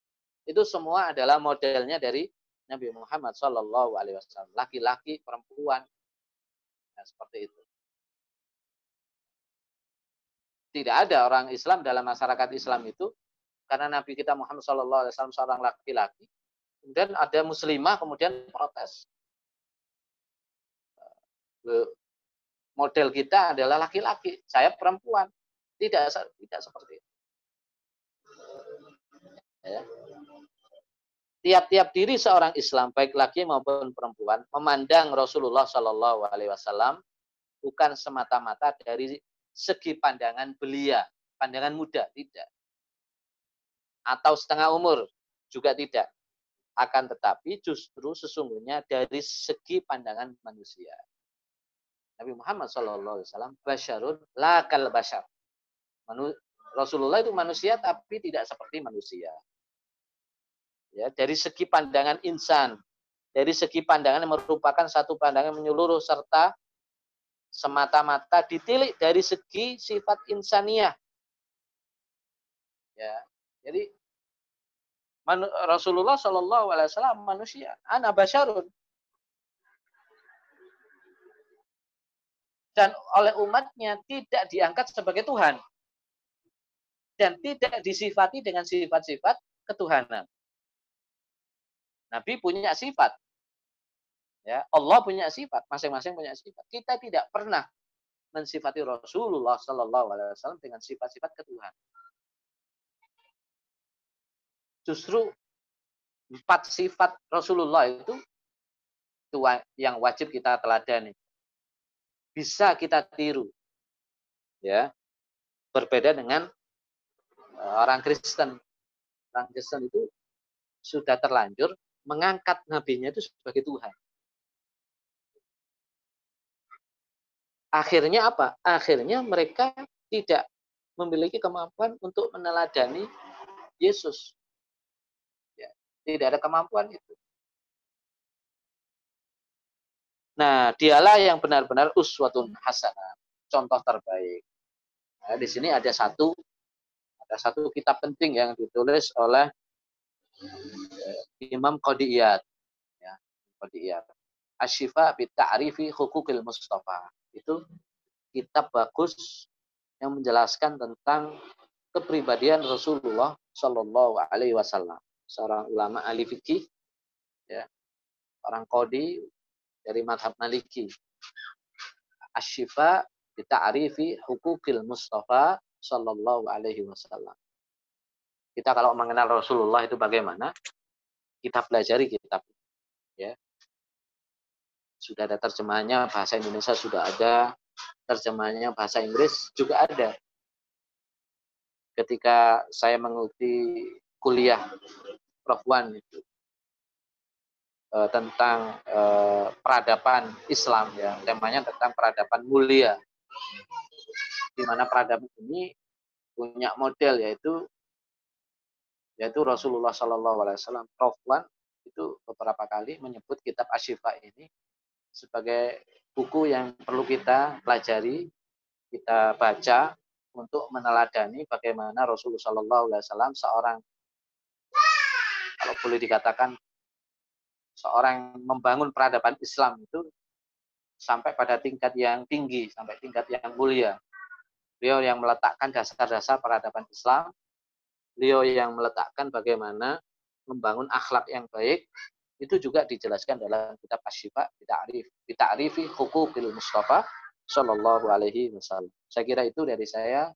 itu semua adalah modelnya dari Nabi Muhammad Shallallahu Alaihi Wasallam. Laki-laki, perempuan, nah, seperti itu. Tidak ada orang Islam dalam masyarakat Islam itu karena Nabi kita Muhammad Shallallahu Alaihi Wasallam seorang laki-laki, kemudian ada muslimah kemudian protes. Model kita adalah laki-laki, saya perempuan. Tidak tidak seperti itu. Ya. Tiap-tiap diri seorang Islam, baik laki maupun perempuan, memandang Rasulullah Shallallahu Alaihi Wasallam bukan semata-mata dari segi pandangan belia, pandangan muda, tidak. Atau setengah umur, juga tidak. Akan tetapi justru sesungguhnya dari segi pandangan manusia. Nabi Muhammad SAW basyarun lakal basyar. Rasulullah itu manusia tapi tidak seperti manusia. Ya, dari segi pandangan insan, dari segi pandangan yang merupakan satu pandangan menyeluruh serta semata-mata ditilik dari segi sifat insaniah. Ya, jadi Rasulullah Shallallahu Alaihi Wasallam manusia, anak basyarun. Dan oleh umatnya tidak diangkat sebagai Tuhan. Dan tidak disifati dengan sifat-sifat ketuhanan. Nabi punya sifat. Ya, Allah punya sifat, masing-masing punya sifat. Kita tidak pernah mensifati Rasulullah Shallallahu Alaihi Wasallam dengan sifat-sifat ketuhanan. Justru empat sifat Rasulullah itu itu yang wajib kita teladani. Bisa kita tiru. Ya. Berbeda dengan eh, orang Kristen. Orang Kristen itu sudah terlanjur mengangkat nabinya itu sebagai Tuhan. Akhirnya apa? Akhirnya mereka tidak memiliki kemampuan untuk meneladani Yesus. Ya, tidak ada kemampuan itu. Nah, dialah yang benar-benar uswatun hasanah, contoh terbaik. Nah, di sini ada satu ada satu kitab penting yang ditulis oleh eh, Imam Qadiyat. Ya, Qadiyat. Asyifa bi ta'rifi hukukil Mustafa itu kitab bagus yang menjelaskan tentang kepribadian Rasulullah Shallallahu Alaihi Wasallam, seorang ulama ahli fikih, ya, orang kodi dari madhab Maliki. Ashifa arifi hukukil Mustafa Shallallahu Alaihi Wasallam. Kita kalau mengenal Rasulullah itu bagaimana? Kita pelajari kitab. Ya, sudah ada terjemahannya bahasa Indonesia sudah ada terjemahannya bahasa Inggris juga ada ketika saya mengikuti kuliah Prof. Wan itu eh, tentang eh, peradaban Islam ya temanya tentang peradaban mulia di mana peradaban ini punya model yaitu yaitu Rasulullah Shallallahu Alaihi Wasallam Prof. Wan itu beberapa kali menyebut kitab Ashifa ini sebagai buku yang perlu kita pelajari, kita baca untuk meneladani bagaimana Rasulullah Shallallahu Alaihi Wasallam seorang kalau boleh dikatakan seorang membangun peradaban Islam itu sampai pada tingkat yang tinggi, sampai tingkat yang mulia. Beliau yang meletakkan dasar-dasar peradaban Islam, beliau yang meletakkan bagaimana membangun akhlak yang baik, itu juga dijelaskan dalam kitab Asyifa Bita'rif Bita'rifi Hukukil Mustafa Sallallahu Alaihi Wasallam. Saya kira itu dari saya.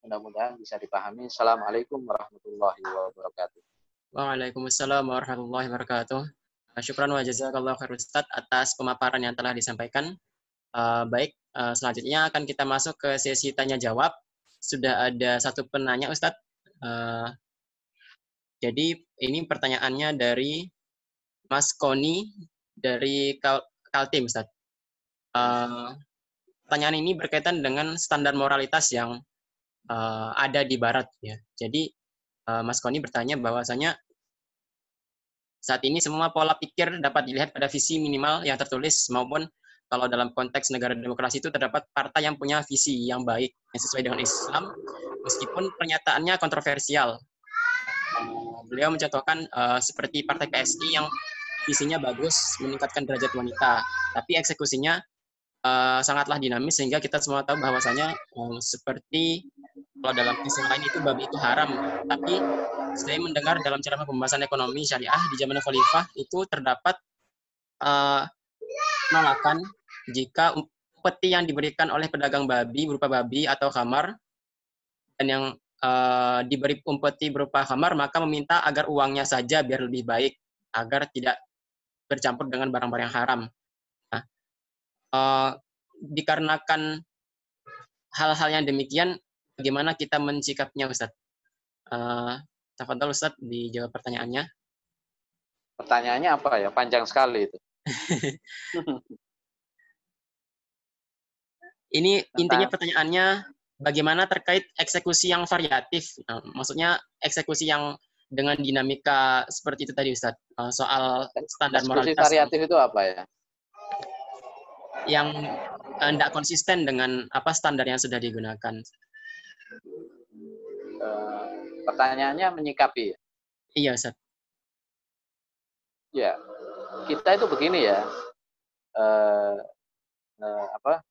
Mudah-mudahan bisa dipahami. Assalamualaikum warahmatullahi wabarakatuh. Waalaikumsalam warahmatullahi wabarakatuh. Syukran wa jazakallahu khair Ustaz atas pemaparan yang telah disampaikan. Uh, baik, uh, selanjutnya akan kita masuk ke sesi tanya jawab. Sudah ada satu penanya Ustadz. Uh, jadi ini pertanyaannya dari Mas Koni dari Kal Kaltim, Ustaz. Uh, pertanyaan ini berkaitan dengan standar moralitas yang uh, ada di Barat. Ya. Jadi uh, Mas Koni bertanya bahwasanya saat ini semua pola pikir dapat dilihat pada visi minimal yang tertulis maupun kalau dalam konteks negara demokrasi itu terdapat partai yang punya visi yang baik yang sesuai dengan Islam meskipun pernyataannya kontroversial. beliau mencontohkan uh, seperti partai PSI yang visinya bagus, meningkatkan derajat wanita, tapi eksekusinya uh, sangatlah dinamis sehingga kita semua tahu bahwasanya um, seperti kalau dalam kisah lain itu babi itu haram, tapi saya mendengar dalam ceramah pembahasan ekonomi syariah di zaman khalifah itu terdapat uh, penolakan jika peti yang diberikan oleh pedagang babi berupa babi atau kamar dan yang uh, diberi umpeti berupa kamar maka meminta agar uangnya saja biar lebih baik agar tidak bercampur dengan barang-barang haram. Nah, uh, dikarenakan hal-hal yang demikian, bagaimana kita mensikapnya, Ustaz? Uh, Tafadhol Ustaz dijawab pertanyaannya. Pertanyaannya apa ya? Panjang sekali itu. Ini intinya pertanyaannya bagaimana terkait eksekusi yang variatif. Nah, maksudnya eksekusi yang dengan dinamika seperti itu tadi Ustaz. Uh, soal standar Diskusi moralitas variatif itu apa ya? Yang tidak uh, konsisten dengan apa standar yang sudah digunakan. Uh, pertanyaannya menyikapi iya Ustaz. Ya kita itu begini ya. Uh, uh, apa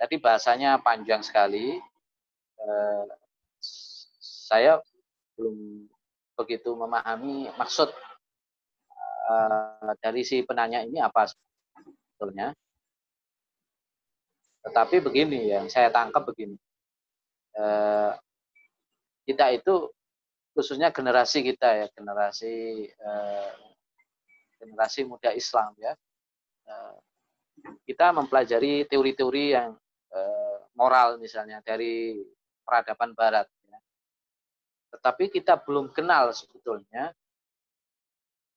tadi bahasanya panjang sekali. Uh, saya belum begitu memahami maksud uh, dari si penanya ini apa sebetulnya. Tetapi begini yang saya tangkap begini, uh, kita itu khususnya generasi kita ya generasi generasi muda Islam ya. Kita mempelajari teori-teori yang moral misalnya dari peradaban Barat tetapi kita belum kenal sebetulnya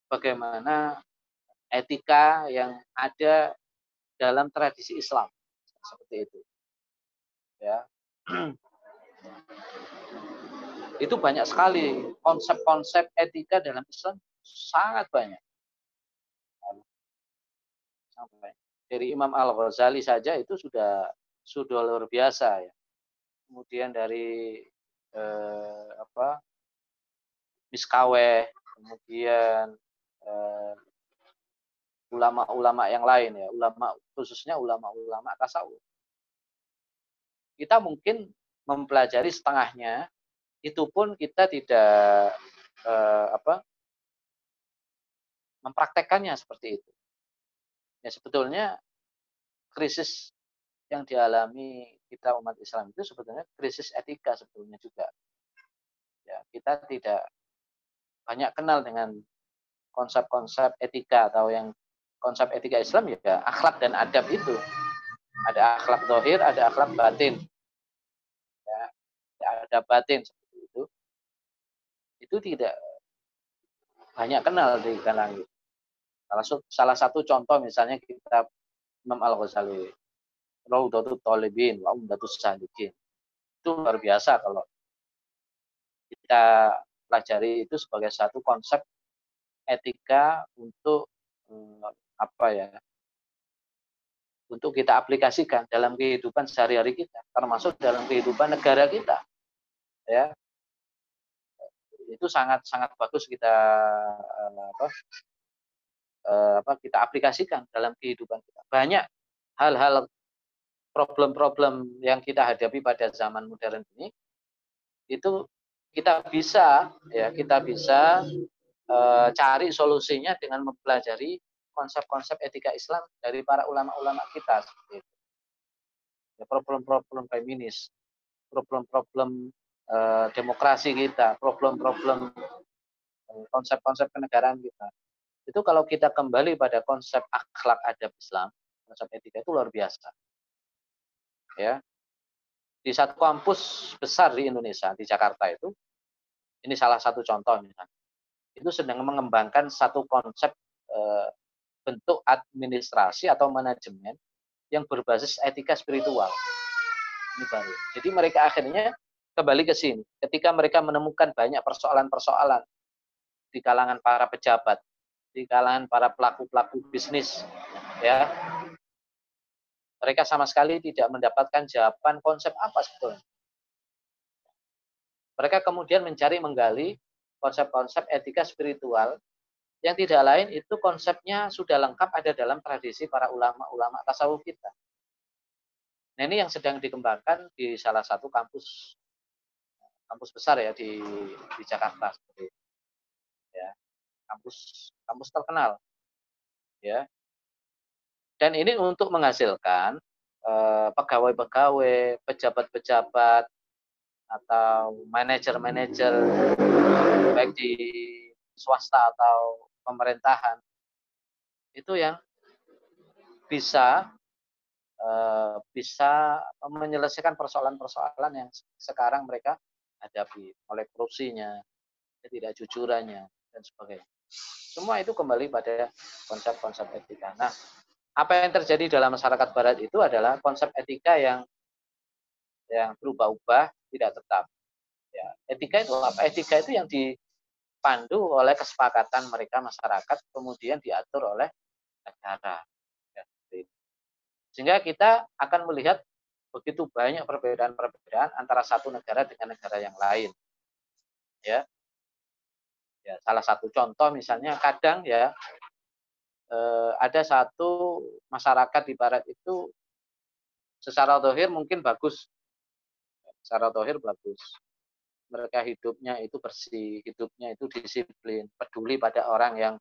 bagaimana etika yang ada dalam tradisi Islam seperti itu. Ya. Itu banyak sekali konsep-konsep etika dalam Islam sangat banyak. Dari Imam Al-Ghazali saja itu sudah sudah luar biasa ya. Kemudian dari eh, apa Miskawe, kemudian eh, ulama-ulama yang lain ya, ulama khususnya ulama-ulama tasawuf. Kita mungkin mempelajari setengahnya, itu pun kita tidak eh, apa mempraktekannya seperti itu. Ya sebetulnya krisis yang dialami kita umat Islam itu sebetulnya krisis etika sebetulnya juga. Ya, kita tidak banyak kenal dengan konsep-konsep etika atau yang konsep etika Islam ya akhlak dan adab itu. Ada akhlak dohir, ada akhlak batin. Ya, ada batin seperti itu. Itu tidak banyak kenal di kalangan salah, satu contoh misalnya kita Imam Al-Ghazali Raudatul Talibin wa Umdatus Salikin. Itu luar biasa kalau kita pelajari itu sebagai satu konsep etika untuk hmm, apa ya untuk kita aplikasikan dalam kehidupan sehari-hari kita, termasuk dalam kehidupan negara kita. Ya, itu sangat sangat bagus kita eh, apa, eh, apa kita aplikasikan dalam kehidupan kita. Banyak hal-hal problem-problem yang kita hadapi pada zaman modern ini itu kita bisa ya kita bisa e, cari solusinya dengan mempelajari konsep-konsep etika Islam dari para ulama-ulama kita seperti itu. Ya, problem-problem feminis, problem-problem e, demokrasi kita, problem-problem konsep-konsep kenegaraan kita. Itu kalau kita kembali pada konsep akhlak adab Islam, konsep etika itu luar biasa ya. Di satu kampus besar di Indonesia di Jakarta itu ini salah satu contoh misalnya itu sedang mengembangkan satu konsep e, bentuk administrasi atau manajemen yang berbasis etika spiritual. Ini baru. Jadi mereka akhirnya kembali ke sini. Ketika mereka menemukan banyak persoalan-persoalan di kalangan para pejabat di kalangan para pelaku-pelaku bisnis ya mereka sama sekali tidak mendapatkan jawaban konsep apa sebetulnya. Mereka kemudian mencari menggali konsep-konsep etika spiritual yang tidak lain itu konsepnya sudah lengkap ada dalam tradisi para ulama-ulama tasawuf kita. Nah ini yang sedang dikembangkan di salah satu kampus kampus besar ya di di Jakarta seperti ya kampus kampus terkenal ya dan ini untuk menghasilkan eh, pegawai-pegawai, pejabat-pejabat, atau manajer-manajer baik di swasta atau pemerintahan itu yang bisa eh, bisa menyelesaikan persoalan-persoalan yang sekarang mereka hadapi oleh korupsinya, ketidakjujurannya dan sebagainya. Semua itu kembali pada konsep-konsep etika. Nah, apa yang terjadi dalam masyarakat barat itu adalah konsep etika yang yang berubah-ubah tidak tetap. Ya, etika itu apa? Etika itu yang dipandu oleh kesepakatan mereka masyarakat, kemudian diatur oleh negara. Ya, Sehingga kita akan melihat begitu banyak perbedaan-perbedaan antara satu negara dengan negara yang lain. Ya, ya salah satu contoh misalnya kadang ya ada satu masyarakat di barat itu secara dohir mungkin bagus. Secara dohir bagus. Mereka hidupnya itu bersih hidupnya itu disiplin peduli pada orang yang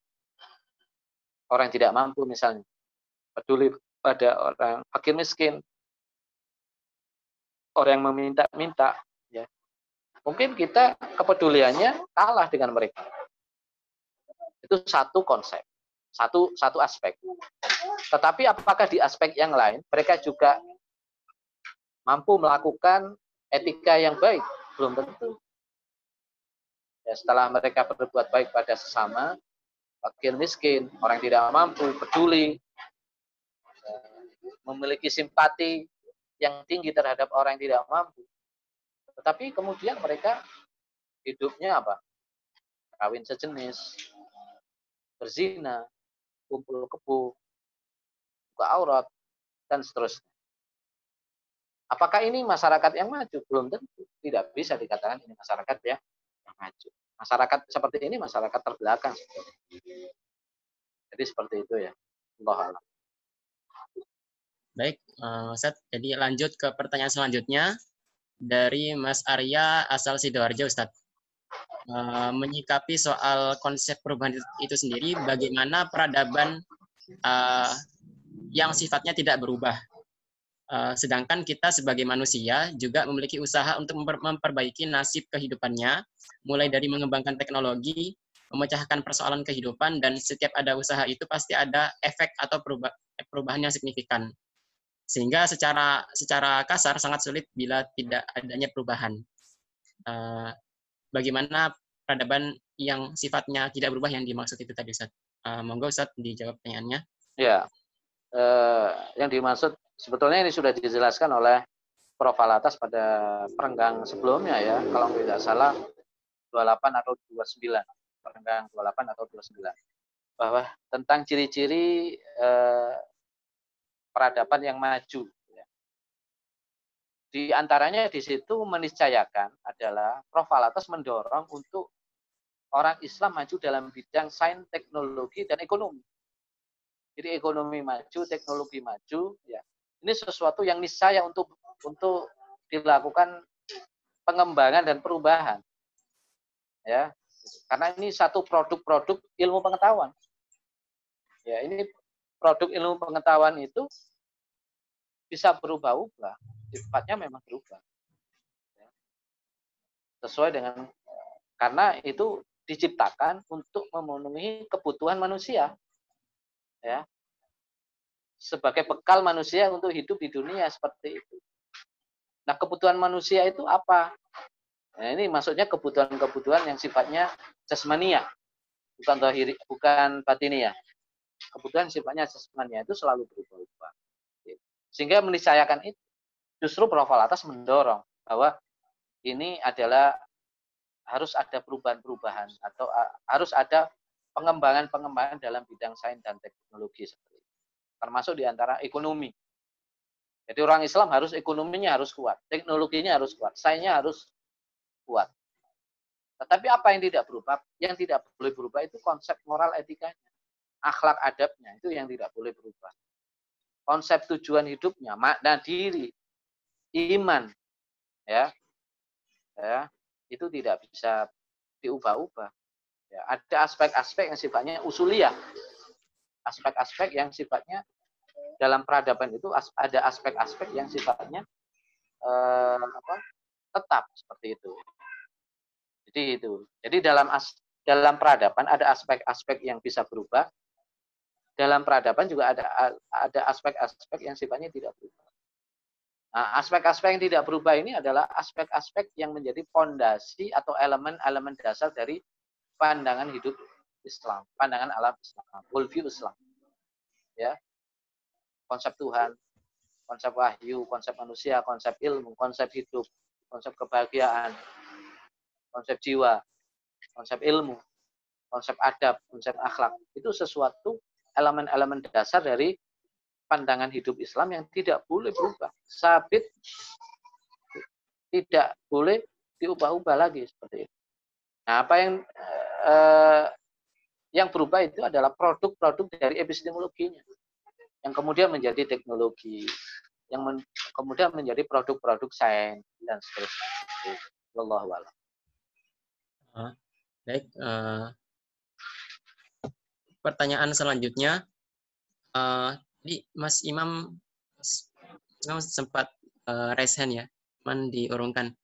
orang yang tidak mampu misalnya. Peduli pada orang fakir miskin. Orang yang meminta-minta ya. Mungkin kita kepeduliannya kalah dengan mereka. Itu satu konsep satu satu aspek. Tetapi apakah di aspek yang lain mereka juga mampu melakukan etika yang baik? Belum tentu. Ya, setelah mereka berbuat baik pada sesama, fakir miskin, orang tidak mampu, peduli, ya, memiliki simpati yang tinggi terhadap orang yang tidak mampu. Tetapi kemudian mereka hidupnya apa? Kawin sejenis, berzina, kumpul kebu, buka aurat, dan seterusnya. Apakah ini masyarakat yang maju? Belum tentu. Tidak bisa dikatakan ini masyarakat ya yang maju. Masyarakat seperti ini masyarakat terbelakang. Jadi seperti itu ya. Allah Baik, uh, Ustaz. Jadi lanjut ke pertanyaan selanjutnya dari Mas Arya asal Sidoarjo, Ustaz. Eh, menyikapi soal konsep perubahan itu sendiri, bagaimana peradaban uh, yang sifatnya tidak berubah. Uh, sedangkan kita sebagai manusia juga memiliki usaha untuk memper memperbaiki nasib kehidupannya, mulai dari mengembangkan teknologi, memecahkan persoalan kehidupan, dan setiap ada usaha itu pasti ada efek atau perubah perubahan yang signifikan. Sehingga secara secara kasar sangat sulit bila tidak adanya perubahan. Uh, bagaimana peradaban yang sifatnya tidak berubah yang dimaksud itu tadi Ustaz. Uh, monggo Ustaz dijawab pertanyaannya. Ya. Uh, yang dimaksud sebetulnya ini sudah dijelaskan oleh Prof. Alatas pada perenggang sebelumnya ya, kalau tidak salah 28 atau 29, perenggang 28 atau 29. Bahwa tentang ciri-ciri uh, peradaban yang maju. Di antaranya di situ meniscayakan adalah Prof. Alatas mendorong untuk orang Islam maju dalam bidang sains, teknologi, dan ekonomi. Jadi ekonomi maju, teknologi maju, ya. Ini sesuatu yang niscaya untuk untuk dilakukan pengembangan dan perubahan. Ya. Karena ini satu produk-produk ilmu pengetahuan. Ya, ini produk ilmu pengetahuan itu bisa berubah-ubah. Sifatnya memang berubah. Ya. Sesuai dengan karena itu diciptakan untuk memenuhi kebutuhan manusia. Ya. Sebagai bekal manusia untuk hidup di dunia seperti itu. Nah, kebutuhan manusia itu apa? Nah, ini maksudnya kebutuhan-kebutuhan yang sifatnya jasmania, bukan zahiri, bukan batinia. Kebutuhan sifatnya jasmania itu selalu berubah-ubah. Sehingga meniscayakan itu. Justru Prof. atas mendorong bahwa ini adalah harus ada perubahan-perubahan atau harus ada pengembangan-pengembangan dalam bidang sains dan teknologi seperti itu. Termasuk di antara ekonomi. Jadi orang Islam harus ekonominya harus kuat, teknologinya harus kuat, sainsnya harus kuat. Tetapi apa yang tidak berubah? Yang tidak boleh berubah itu konsep moral etikanya, akhlak adabnya itu yang tidak boleh berubah. Konsep tujuan hidupnya, makna diri, iman, ya, ya itu tidak bisa diubah-ubah. Ya, ada aspek-aspek yang sifatnya usuliah, aspek-aspek yang sifatnya dalam peradaban itu ada aspek-aspek yang sifatnya eh, apa, tetap seperti itu. Jadi itu. Jadi dalam as, dalam peradaban ada aspek-aspek yang bisa berubah. Dalam peradaban juga ada ada aspek-aspek yang sifatnya tidak berubah. Nah, aspek-aspek yang tidak berubah ini adalah aspek-aspek yang menjadi fondasi atau elemen-elemen dasar dari pandangan hidup Islam, pandangan alam Islam, worldview Islam. Ya. Konsep Tuhan, konsep wahyu, konsep manusia, konsep ilmu, konsep hidup, konsep kebahagiaan, konsep jiwa, konsep ilmu, konsep adab, konsep akhlak. Itu sesuatu elemen-elemen dasar dari pandangan hidup Islam yang tidak boleh berubah. Sabit tidak boleh diubah-ubah lagi seperti itu. Nah, apa yang eh, yang berubah itu adalah produk-produk dari epistemologinya yang kemudian menjadi teknologi, yang men, kemudian menjadi produk-produk sains dan seterusnya. Allah a'lam. Uh, baik. Uh, pertanyaan selanjutnya, uh, jadi Mas Imam, Mas Imam sempat uh, raise hand ya, cuman diurungkan.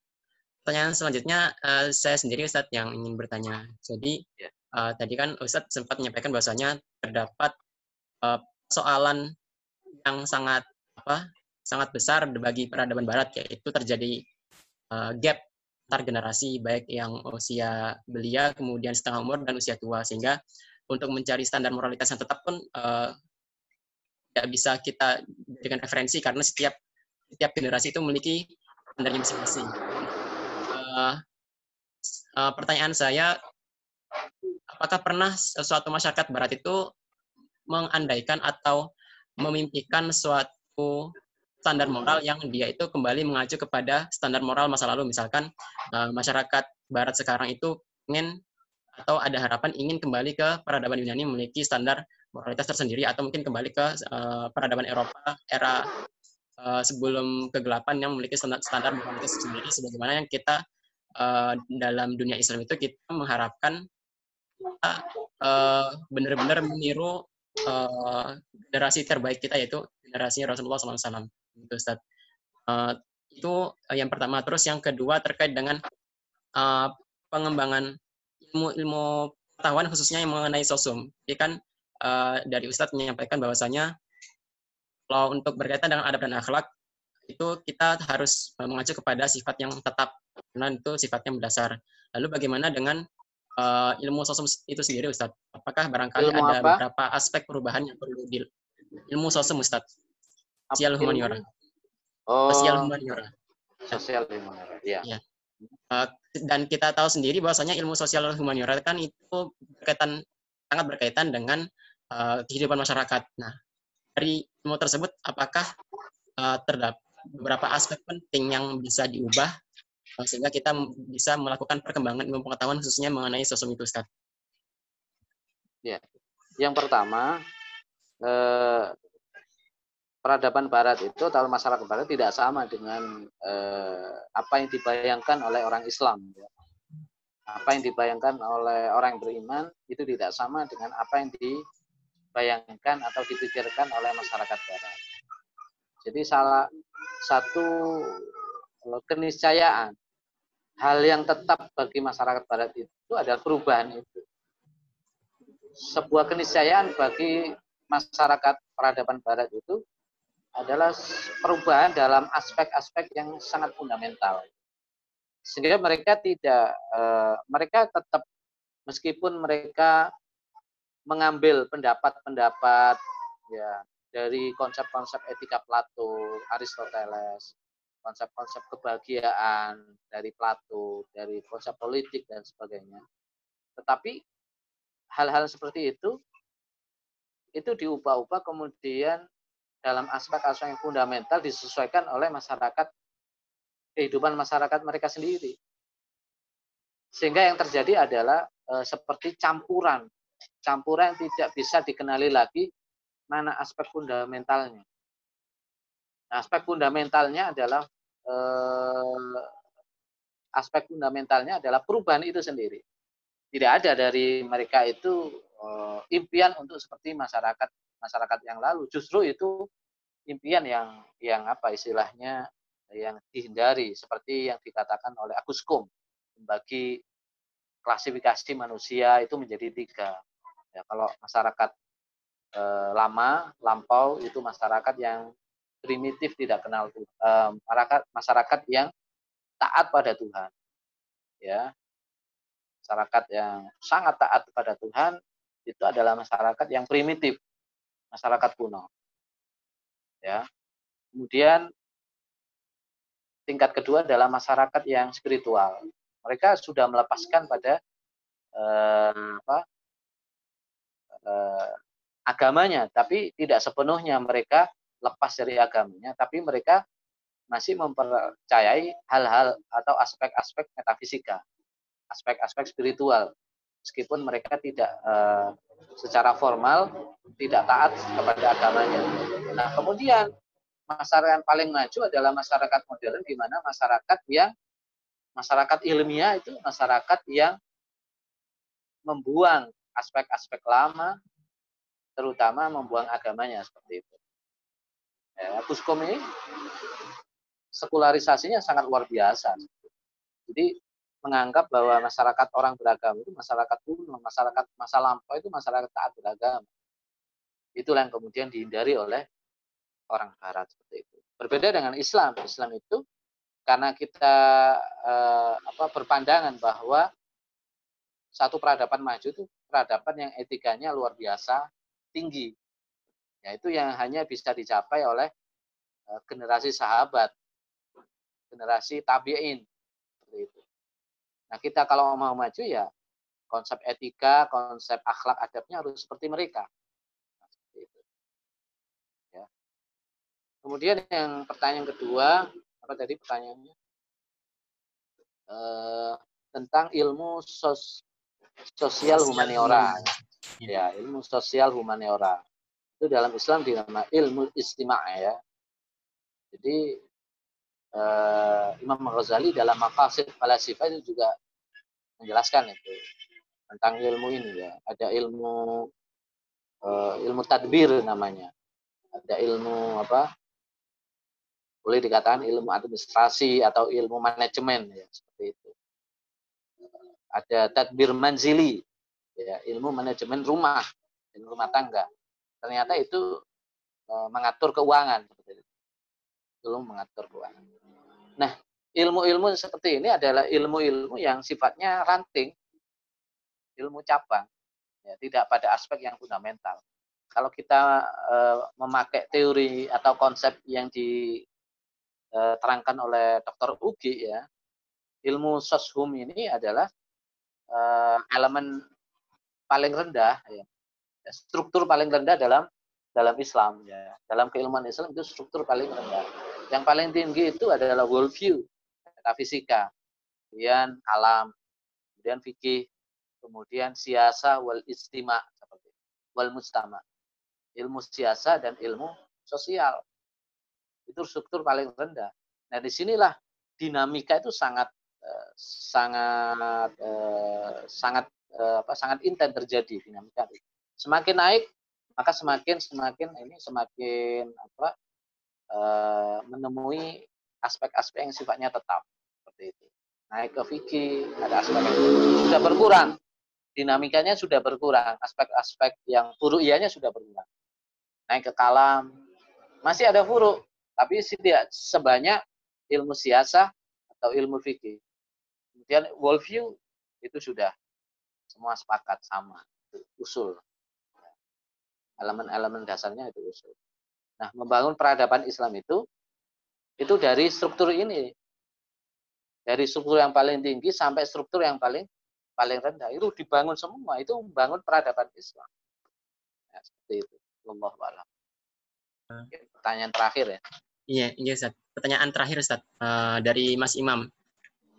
Pertanyaan selanjutnya uh, saya sendiri Ustadz yang ingin bertanya. Jadi uh, tadi kan Ustadz sempat menyampaikan bahwasanya terdapat uh, soalan yang sangat apa sangat besar bagi peradaban Barat yaitu terjadi uh, gap antar generasi baik yang usia belia kemudian setengah umur dan usia tua sehingga untuk mencari standar moralitas yang tetap pun uh, tidak bisa kita dengan referensi karena setiap setiap generasi itu memiliki standarnya masing-masing. Uh, uh, pertanyaan saya, apakah pernah suatu masyarakat Barat itu mengandaikan atau memimpikan suatu standar moral yang dia itu kembali mengacu kepada standar moral masa lalu, misalkan uh, masyarakat Barat sekarang itu ingin atau ada harapan ingin kembali ke peradaban Yunani memiliki standar moralitas tersendiri atau mungkin kembali ke uh, peradaban Eropa era uh, sebelum kegelapan yang memiliki standar, standar moralitas tersendiri sebagaimana yang kita uh, dalam dunia Islam itu kita mengharapkan kita uh, benar-benar meniru uh, generasi terbaik kita yaitu generasi Rasulullah SAW. Gitu, Ustaz. Uh, itu yang pertama. Terus yang kedua terkait dengan uh, pengembangan ilmu ilmu pengetahuan khususnya yang mengenai sosum. Jadi kan uh, dari Ustadz menyampaikan bahwasanya kalau untuk berkaitan dengan adab dan akhlak itu kita harus mengacu kepada sifat yang tetap karena itu sifatnya mendasar. Lalu bagaimana dengan uh, ilmu sosum itu sendiri Ustadz? Apakah barangkali ilmu ada apa? beberapa aspek perubahan yang perlu di ilmu sosum Ustadz? Sosial humaniora. Oh. Sosial humaniora. Sosial humaniora, ya. ya. Uh, dan kita tahu sendiri bahwasanya ilmu sosial humaniora kan itu berkaitan sangat berkaitan dengan uh, kehidupan masyarakat. Nah, dari ilmu tersebut apakah uh, terdapat beberapa aspek penting yang bisa diubah uh, sehingga kita bisa melakukan perkembangan ilmu pengetahuan khususnya mengenai sosum itu Ustaz. Ya. Yang pertama, eh, peradaban barat itu atau masyarakat barat tidak sama dengan eh, apa yang dibayangkan oleh orang Islam. Ya. Apa yang dibayangkan oleh orang beriman itu tidak sama dengan apa yang dibayangkan atau dipikirkan oleh masyarakat barat. Jadi salah satu keniscayaan hal yang tetap bagi masyarakat barat itu adalah perubahan itu sebuah keniscayaan bagi masyarakat peradaban barat itu adalah perubahan dalam aspek-aspek yang sangat fundamental. Sehingga mereka tidak eh, mereka tetap meskipun mereka mengambil pendapat-pendapat ya dari konsep-konsep etika Plato, Aristoteles, konsep-konsep kebahagiaan dari Plato, dari konsep politik dan sebagainya. Tetapi hal-hal seperti itu itu diubah-ubah kemudian dalam aspek-aspek yang fundamental disesuaikan oleh masyarakat kehidupan masyarakat mereka sendiri sehingga yang terjadi adalah e, seperti campuran campuran tidak bisa dikenali lagi mana aspek fundamentalnya nah, aspek fundamentalnya adalah e, aspek fundamentalnya adalah perubahan itu sendiri tidak ada dari mereka itu uh, impian untuk seperti masyarakat masyarakat yang lalu. Justru itu impian yang yang apa istilahnya yang dihindari seperti yang dikatakan oleh Agus Kum membagi klasifikasi manusia itu menjadi tiga. Ya, kalau masyarakat eh, lama, lampau itu masyarakat yang primitif tidak kenal eh, masyarakat masyarakat yang taat pada Tuhan. Ya, masyarakat yang sangat taat kepada Tuhan itu adalah masyarakat yang primitif, masyarakat kuno. Ya. Kemudian tingkat kedua adalah masyarakat yang spiritual. Mereka sudah melepaskan pada eh, apa, eh, agamanya, tapi tidak sepenuhnya mereka lepas dari agamanya, tapi mereka masih mempercayai hal-hal atau aspek-aspek metafisika aspek-aspek spiritual meskipun mereka tidak uh, secara formal tidak taat kepada agamanya. Nah, kemudian masyarakat paling maju adalah masyarakat modern di mana masyarakat yang masyarakat ilmiah itu masyarakat yang membuang aspek-aspek lama terutama membuang agamanya seperti itu. Ya, Puskom ini sekularisasinya sangat luar biasa. Jadi menganggap bahwa masyarakat orang beragama itu masyarakat kuno, masyarakat masa lampau itu masyarakat taat beragama. Itulah yang kemudian dihindari oleh orang barat seperti itu. Berbeda dengan Islam. Islam itu karena kita eh, apa berpandangan bahwa satu peradaban maju itu peradaban yang etikanya luar biasa tinggi. Yaitu yang hanya bisa dicapai oleh eh, generasi sahabat, generasi tabi'in. Nah kita kalau mau maju ya konsep etika, konsep akhlak adabnya harus seperti mereka. Nah. Ya. Kemudian yang pertanyaan kedua, apa tadi pertanyaannya? E, tentang ilmu sos, sosial humaniora. Ya, ilmu sosial humaniora. Itu dalam Islam dinama ilmu istimak ya. Jadi uh, Imam Ghazali dalam Maqasid Falasifah itu juga menjelaskan itu tentang ilmu ini ya. Ada ilmu uh, ilmu tadbir namanya. Ada ilmu apa? Boleh dikatakan ilmu administrasi atau ilmu manajemen ya seperti itu. Ada tadbir manzili ya, ilmu manajemen rumah, ilmu rumah tangga. Ternyata itu uh, mengatur keuangan itu. Ilmu mengatur keuangan. Nah, ilmu-ilmu seperti ini adalah ilmu-ilmu yang sifatnya ranting, ilmu cabang, ya, tidak pada aspek yang fundamental. Kalau kita e, memakai teori atau konsep yang diterangkan oleh Dr. Ugi, ya, ilmu soshum ini adalah e, elemen paling rendah, ya, struktur paling rendah dalam dalam Islam ya. Dalam keilmuan Islam itu struktur paling rendah. Yang paling tinggi itu adalah worldview, metafisika, kemudian kalam, kemudian fikih, kemudian siasa wal istima seperti wal mustama. Ilmu siasa dan ilmu sosial. Itu struktur paling rendah. Nah, di sinilah dinamika itu sangat sangat eh, sangat eh, apa sangat intens terjadi dinamika. Semakin naik maka semakin semakin ini semakin apa uh, menemui aspek-aspek yang sifatnya tetap seperti itu. Naik ke fikih ada aspek yang sudah berkurang. Dinamikanya sudah berkurang aspek-aspek yang buruk ianya sudah berkurang. Naik ke kalam masih ada buruk tapi tidak sebanyak ilmu siasa atau ilmu fikih kemudian worldview itu sudah semua sepakat sama usul elemen-elemen dasarnya itu usul. Nah, membangun peradaban Islam itu itu dari struktur ini. Dari struktur yang paling tinggi sampai struktur yang paling paling rendah itu dibangun semua, itu membangun peradaban Islam. Ya, seperti itu. Allah a'lam. Pertanyaan terakhir ya. Iya, iya Ustaz. Pertanyaan terakhir Ustaz uh, dari Mas Imam.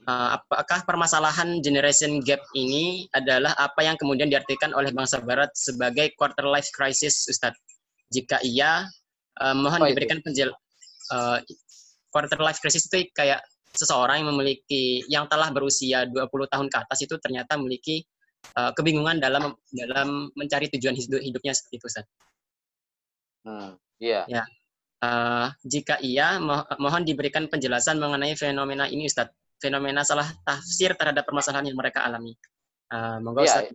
Uh, apakah permasalahan generation gap ini adalah apa yang kemudian diartikan oleh bangsa Barat sebagai quarter life crisis, Ustadz? Jika iya, uh, mohon oh, diberikan penjel uh, quarter life crisis itu kayak seseorang yang memiliki yang telah berusia 20 tahun ke atas itu ternyata memiliki uh, kebingungan dalam dalam mencari tujuan hidup, hidupnya seperti itu, Ustaz. Hmm, iya. Yeah. Ya. Uh, jika iya, mo mohon diberikan penjelasan mengenai fenomena ini, Ustadz fenomena salah tafsir terhadap permasalahan yang mereka alami. Uh, monggo ya,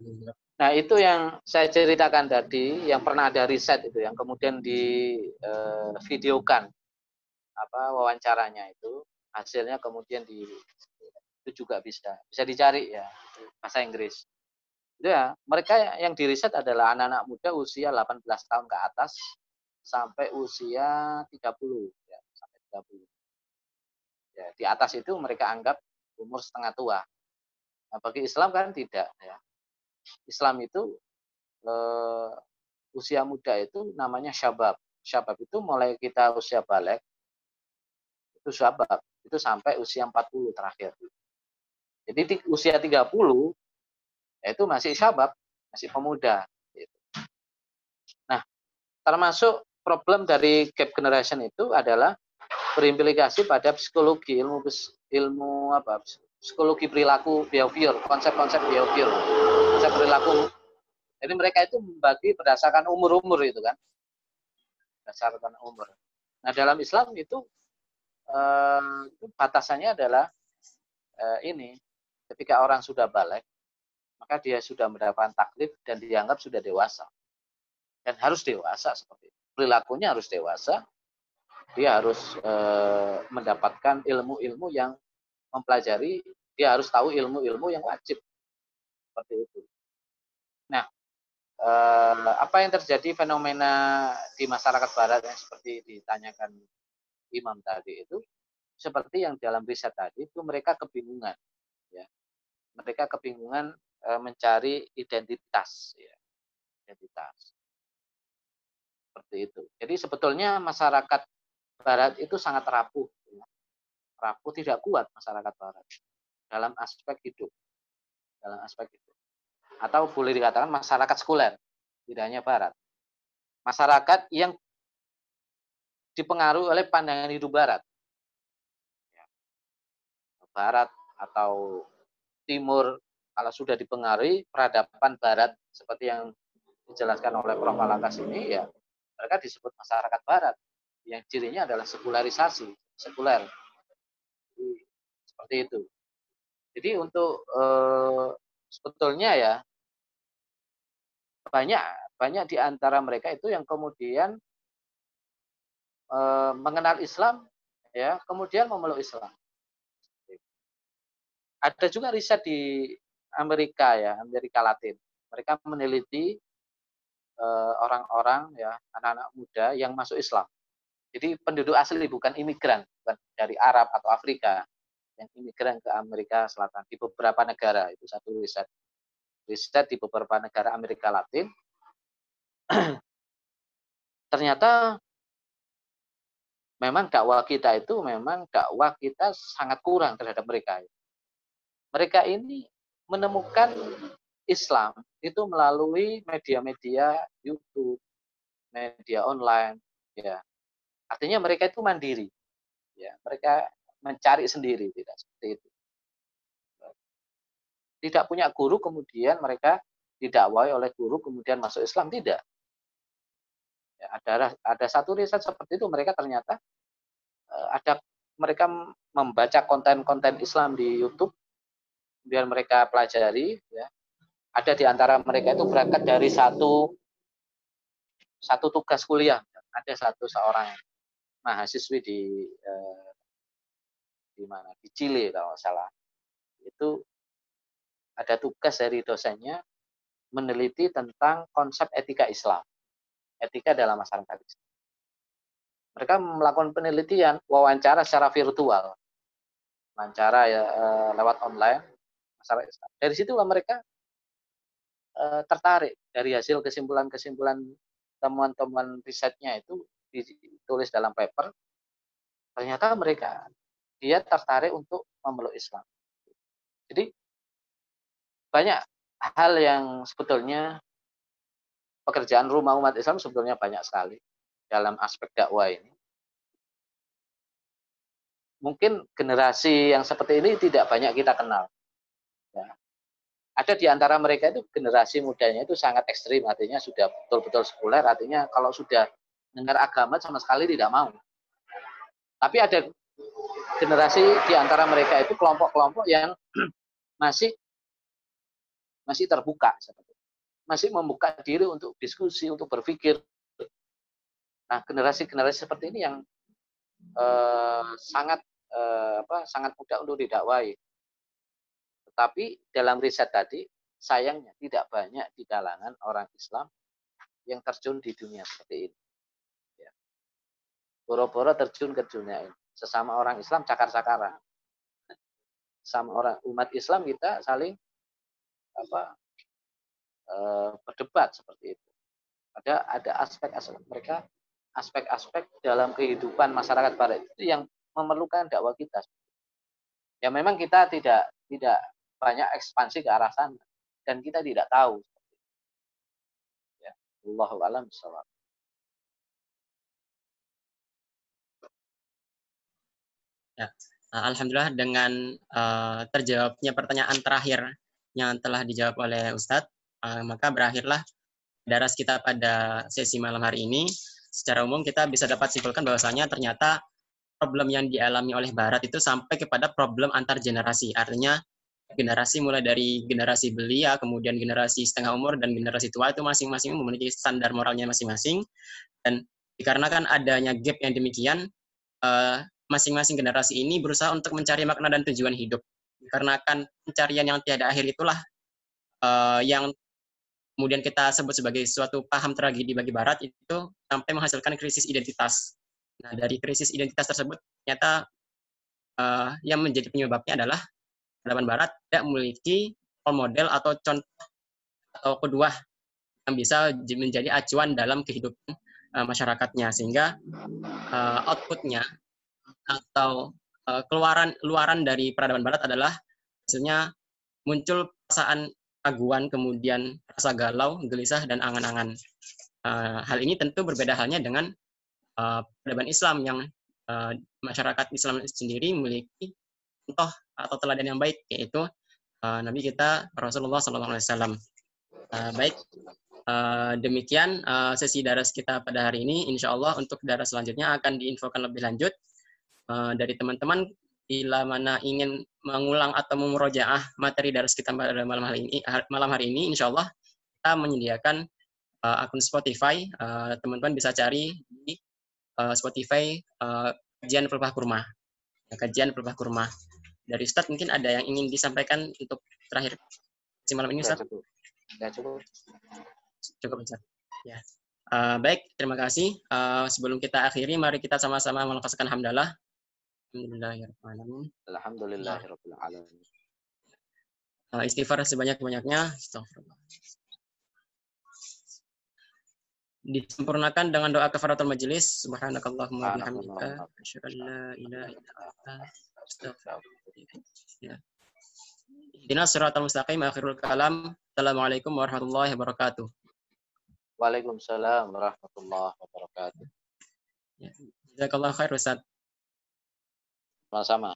Nah, itu yang saya ceritakan tadi, yang pernah ada riset itu, yang kemudian di uh, videokan apa wawancaranya itu, hasilnya kemudian di itu juga bisa bisa dicari ya bahasa Inggris. Ya, mereka yang diriset adalah anak-anak muda usia 18 tahun ke atas sampai usia 30 ya, sampai 30. Ya, di atas itu mereka anggap umur setengah tua. Nah, bagi Islam kan tidak. Ya. Islam itu eh, usia muda itu namanya syabab. Syabab itu mulai kita usia balik, itu syabab. Itu sampai usia 40 terakhir. Jadi di usia 30, ya itu masih syabab, masih pemuda. Gitu. Nah, termasuk problem dari gap generation itu adalah berimplikasi pada psikologi ilmu ilmu apa psikologi perilaku behavior konsep-konsep behavior konsep perilaku. Jadi mereka itu membagi berdasarkan umur-umur itu kan. Berdasarkan umur. Nah dalam Islam itu eh, batasannya adalah eh, ini. Ketika orang sudah balik maka dia sudah mendapatkan taklif dan dianggap sudah dewasa. Dan harus dewasa seperti itu. Perilakunya harus dewasa dia harus e, mendapatkan ilmu-ilmu yang mempelajari, dia harus tahu ilmu-ilmu yang wajib. Seperti itu. Nah, e, apa yang terjadi fenomena di masyarakat barat yang seperti ditanyakan Imam tadi itu, seperti yang dalam riset tadi itu mereka kebingungan. Ya. Mereka kebingungan e, mencari identitas. Ya. Identitas seperti itu. Jadi sebetulnya masyarakat Barat itu sangat rapuh. Rapuh tidak kuat masyarakat Barat dalam aspek hidup. Dalam aspek hidup. Atau boleh dikatakan masyarakat sekuler, tidak hanya Barat. Masyarakat yang dipengaruhi oleh pandangan hidup Barat. Ya. Barat atau Timur, kalau sudah dipengaruhi peradaban Barat seperti yang dijelaskan oleh Prof. Alakas ini, ya mereka disebut masyarakat Barat yang cirinya adalah sekularisasi, sekuler. Seperti itu. Jadi untuk eh, sebetulnya ya banyak banyak di antara mereka itu yang kemudian eh, mengenal Islam ya, kemudian memeluk Islam. Ada juga riset di Amerika ya, Amerika Latin. Mereka meneliti eh, orang-orang ya, anak-anak muda yang masuk Islam. Jadi penduduk asli bukan imigran, bukan dari Arab atau Afrika, yang imigran ke Amerika Selatan di beberapa negara itu satu riset riset di beberapa negara Amerika Latin ternyata memang dakwah kita itu memang dakwah kita sangat kurang terhadap mereka. Mereka ini menemukan Islam itu melalui media-media YouTube, media online, ya. Artinya mereka itu mandiri, ya. Mereka mencari sendiri, tidak seperti itu. Tidak punya guru, kemudian mereka didakwai oleh guru, kemudian masuk Islam, tidak. Ya, ada ada satu riset seperti itu, mereka ternyata eh, ada mereka membaca konten-konten Islam di YouTube, kemudian mereka pelajari, ya, ada di antara mereka itu berangkat dari satu satu tugas kuliah. Ada satu seorang mahasiswi di eh, di mana? Di Chile kalau salah. Itu ada tugas dari dosennya meneliti tentang konsep etika Islam. Etika dalam masyarakat Islam. Mereka melakukan penelitian wawancara secara virtual. Wawancara ya eh, lewat online masyarakat Islam. Dari situlah mereka eh, tertarik dari hasil kesimpulan-kesimpulan temuan-temuan risetnya itu ditulis dalam paper ternyata mereka dia tertarik untuk memeluk Islam. Jadi banyak hal yang sebetulnya pekerjaan rumah umat Islam sebetulnya banyak sekali dalam aspek dakwah ini. Mungkin generasi yang seperti ini tidak banyak kita kenal. Ya. Ada di antara mereka itu generasi mudanya itu sangat ekstrim, artinya sudah betul-betul sekuler, artinya kalau sudah dengar agama sama sekali tidak mau. Tapi ada generasi di antara mereka itu kelompok-kelompok yang masih masih terbuka masih membuka diri untuk diskusi untuk berpikir nah generasi-generasi seperti ini yang eh, sangat eh, apa sangat mudah untuk didakwai tetapi dalam riset tadi sayangnya tidak banyak di kalangan orang Islam yang terjun di dunia seperti ini. Boro-boro terjun ke dunia ini sesama orang Islam cakar-cakaran. Sama orang umat Islam kita saling apa e, berdebat seperti itu. Ada ada aspek-aspek mereka aspek-aspek dalam kehidupan masyarakat barat itu yang memerlukan dakwah kita. Ya memang kita tidak tidak banyak ekspansi ke arah sana dan kita tidak tahu. Ya, Allahu a'lam Ya, eh, alhamdulillah dengan uh, terjawabnya pertanyaan terakhir yang telah dijawab oleh Ustadz, uh, maka berakhirlah daras kita pada sesi malam hari ini. Secara umum kita bisa dapat simpulkan bahwasanya ternyata problem yang dialami oleh Barat itu sampai kepada problem antar generasi. Artinya generasi mulai dari generasi belia, kemudian generasi setengah umur, dan generasi tua itu masing-masing memiliki standar moralnya masing-masing. Dan dikarenakan adanya gap yang demikian, masing-masing generasi ini berusaha untuk mencari makna dan tujuan hidup. Karena kan pencarian yang tiada akhir itulah uh, yang kemudian kita sebut sebagai suatu paham tragedi bagi Barat itu sampai menghasilkan krisis identitas. Nah, dari krisis identitas tersebut ternyata uh, yang menjadi penyebabnya adalah peradaban Barat tidak memiliki role model atau contoh atau kedua yang bisa menjadi acuan dalam kehidupan uh, masyarakatnya sehingga uh, outputnya atau uh, keluaran luaran dari peradaban barat adalah hasilnya muncul perasaan raguan, kemudian rasa galau, gelisah, dan angan-angan. Uh, hal ini tentu berbeda halnya dengan uh, peradaban Islam yang uh, masyarakat Islam sendiri memiliki contoh atau teladan yang baik, yaitu uh, Nabi kita Rasulullah SAW. Uh, baik, uh, demikian uh, sesi daras kita pada hari ini. Insya Allah untuk daras selanjutnya akan diinfokan lebih lanjut uh, dari teman-teman bila mana ingin mengulang atau memurojaah materi dari kita pada malam hari ini, malam hari ini, insya Allah kita menyediakan uh, akun Spotify. Teman-teman uh, bisa cari di uh, Spotify uh, kajian pelepah kurma. Kajian pelepah kurma. Dari Ustadz mungkin ada yang ingin disampaikan untuk terakhir si malam ini Ustadz? Cukup. Ya, cukup. Cukup Ustadz. Ya. Uh, baik, terima kasih. Uh, sebelum kita akhiri, mari kita sama-sama melafazkan hamdalah. Alhamdulillahirrahmanirrahim. Alhamdulillahirrahmanirrahim. Uh, istighfar sebanyak-banyaknya. Astagfirullah. disempurnakan dengan doa kafaratul majelis. Subhanakallahumma bihamdika asyhadu an la ilaha illa anta astaghfiruka Ya. Ihdinas siratal mustaqim akhirul kalam. Assalamualaikum warahmatullahi wabarakatuh. Waalaikumsalam warahmatullahi wabarakatuh. Jazakallah khair Ustaz. Sama-sama.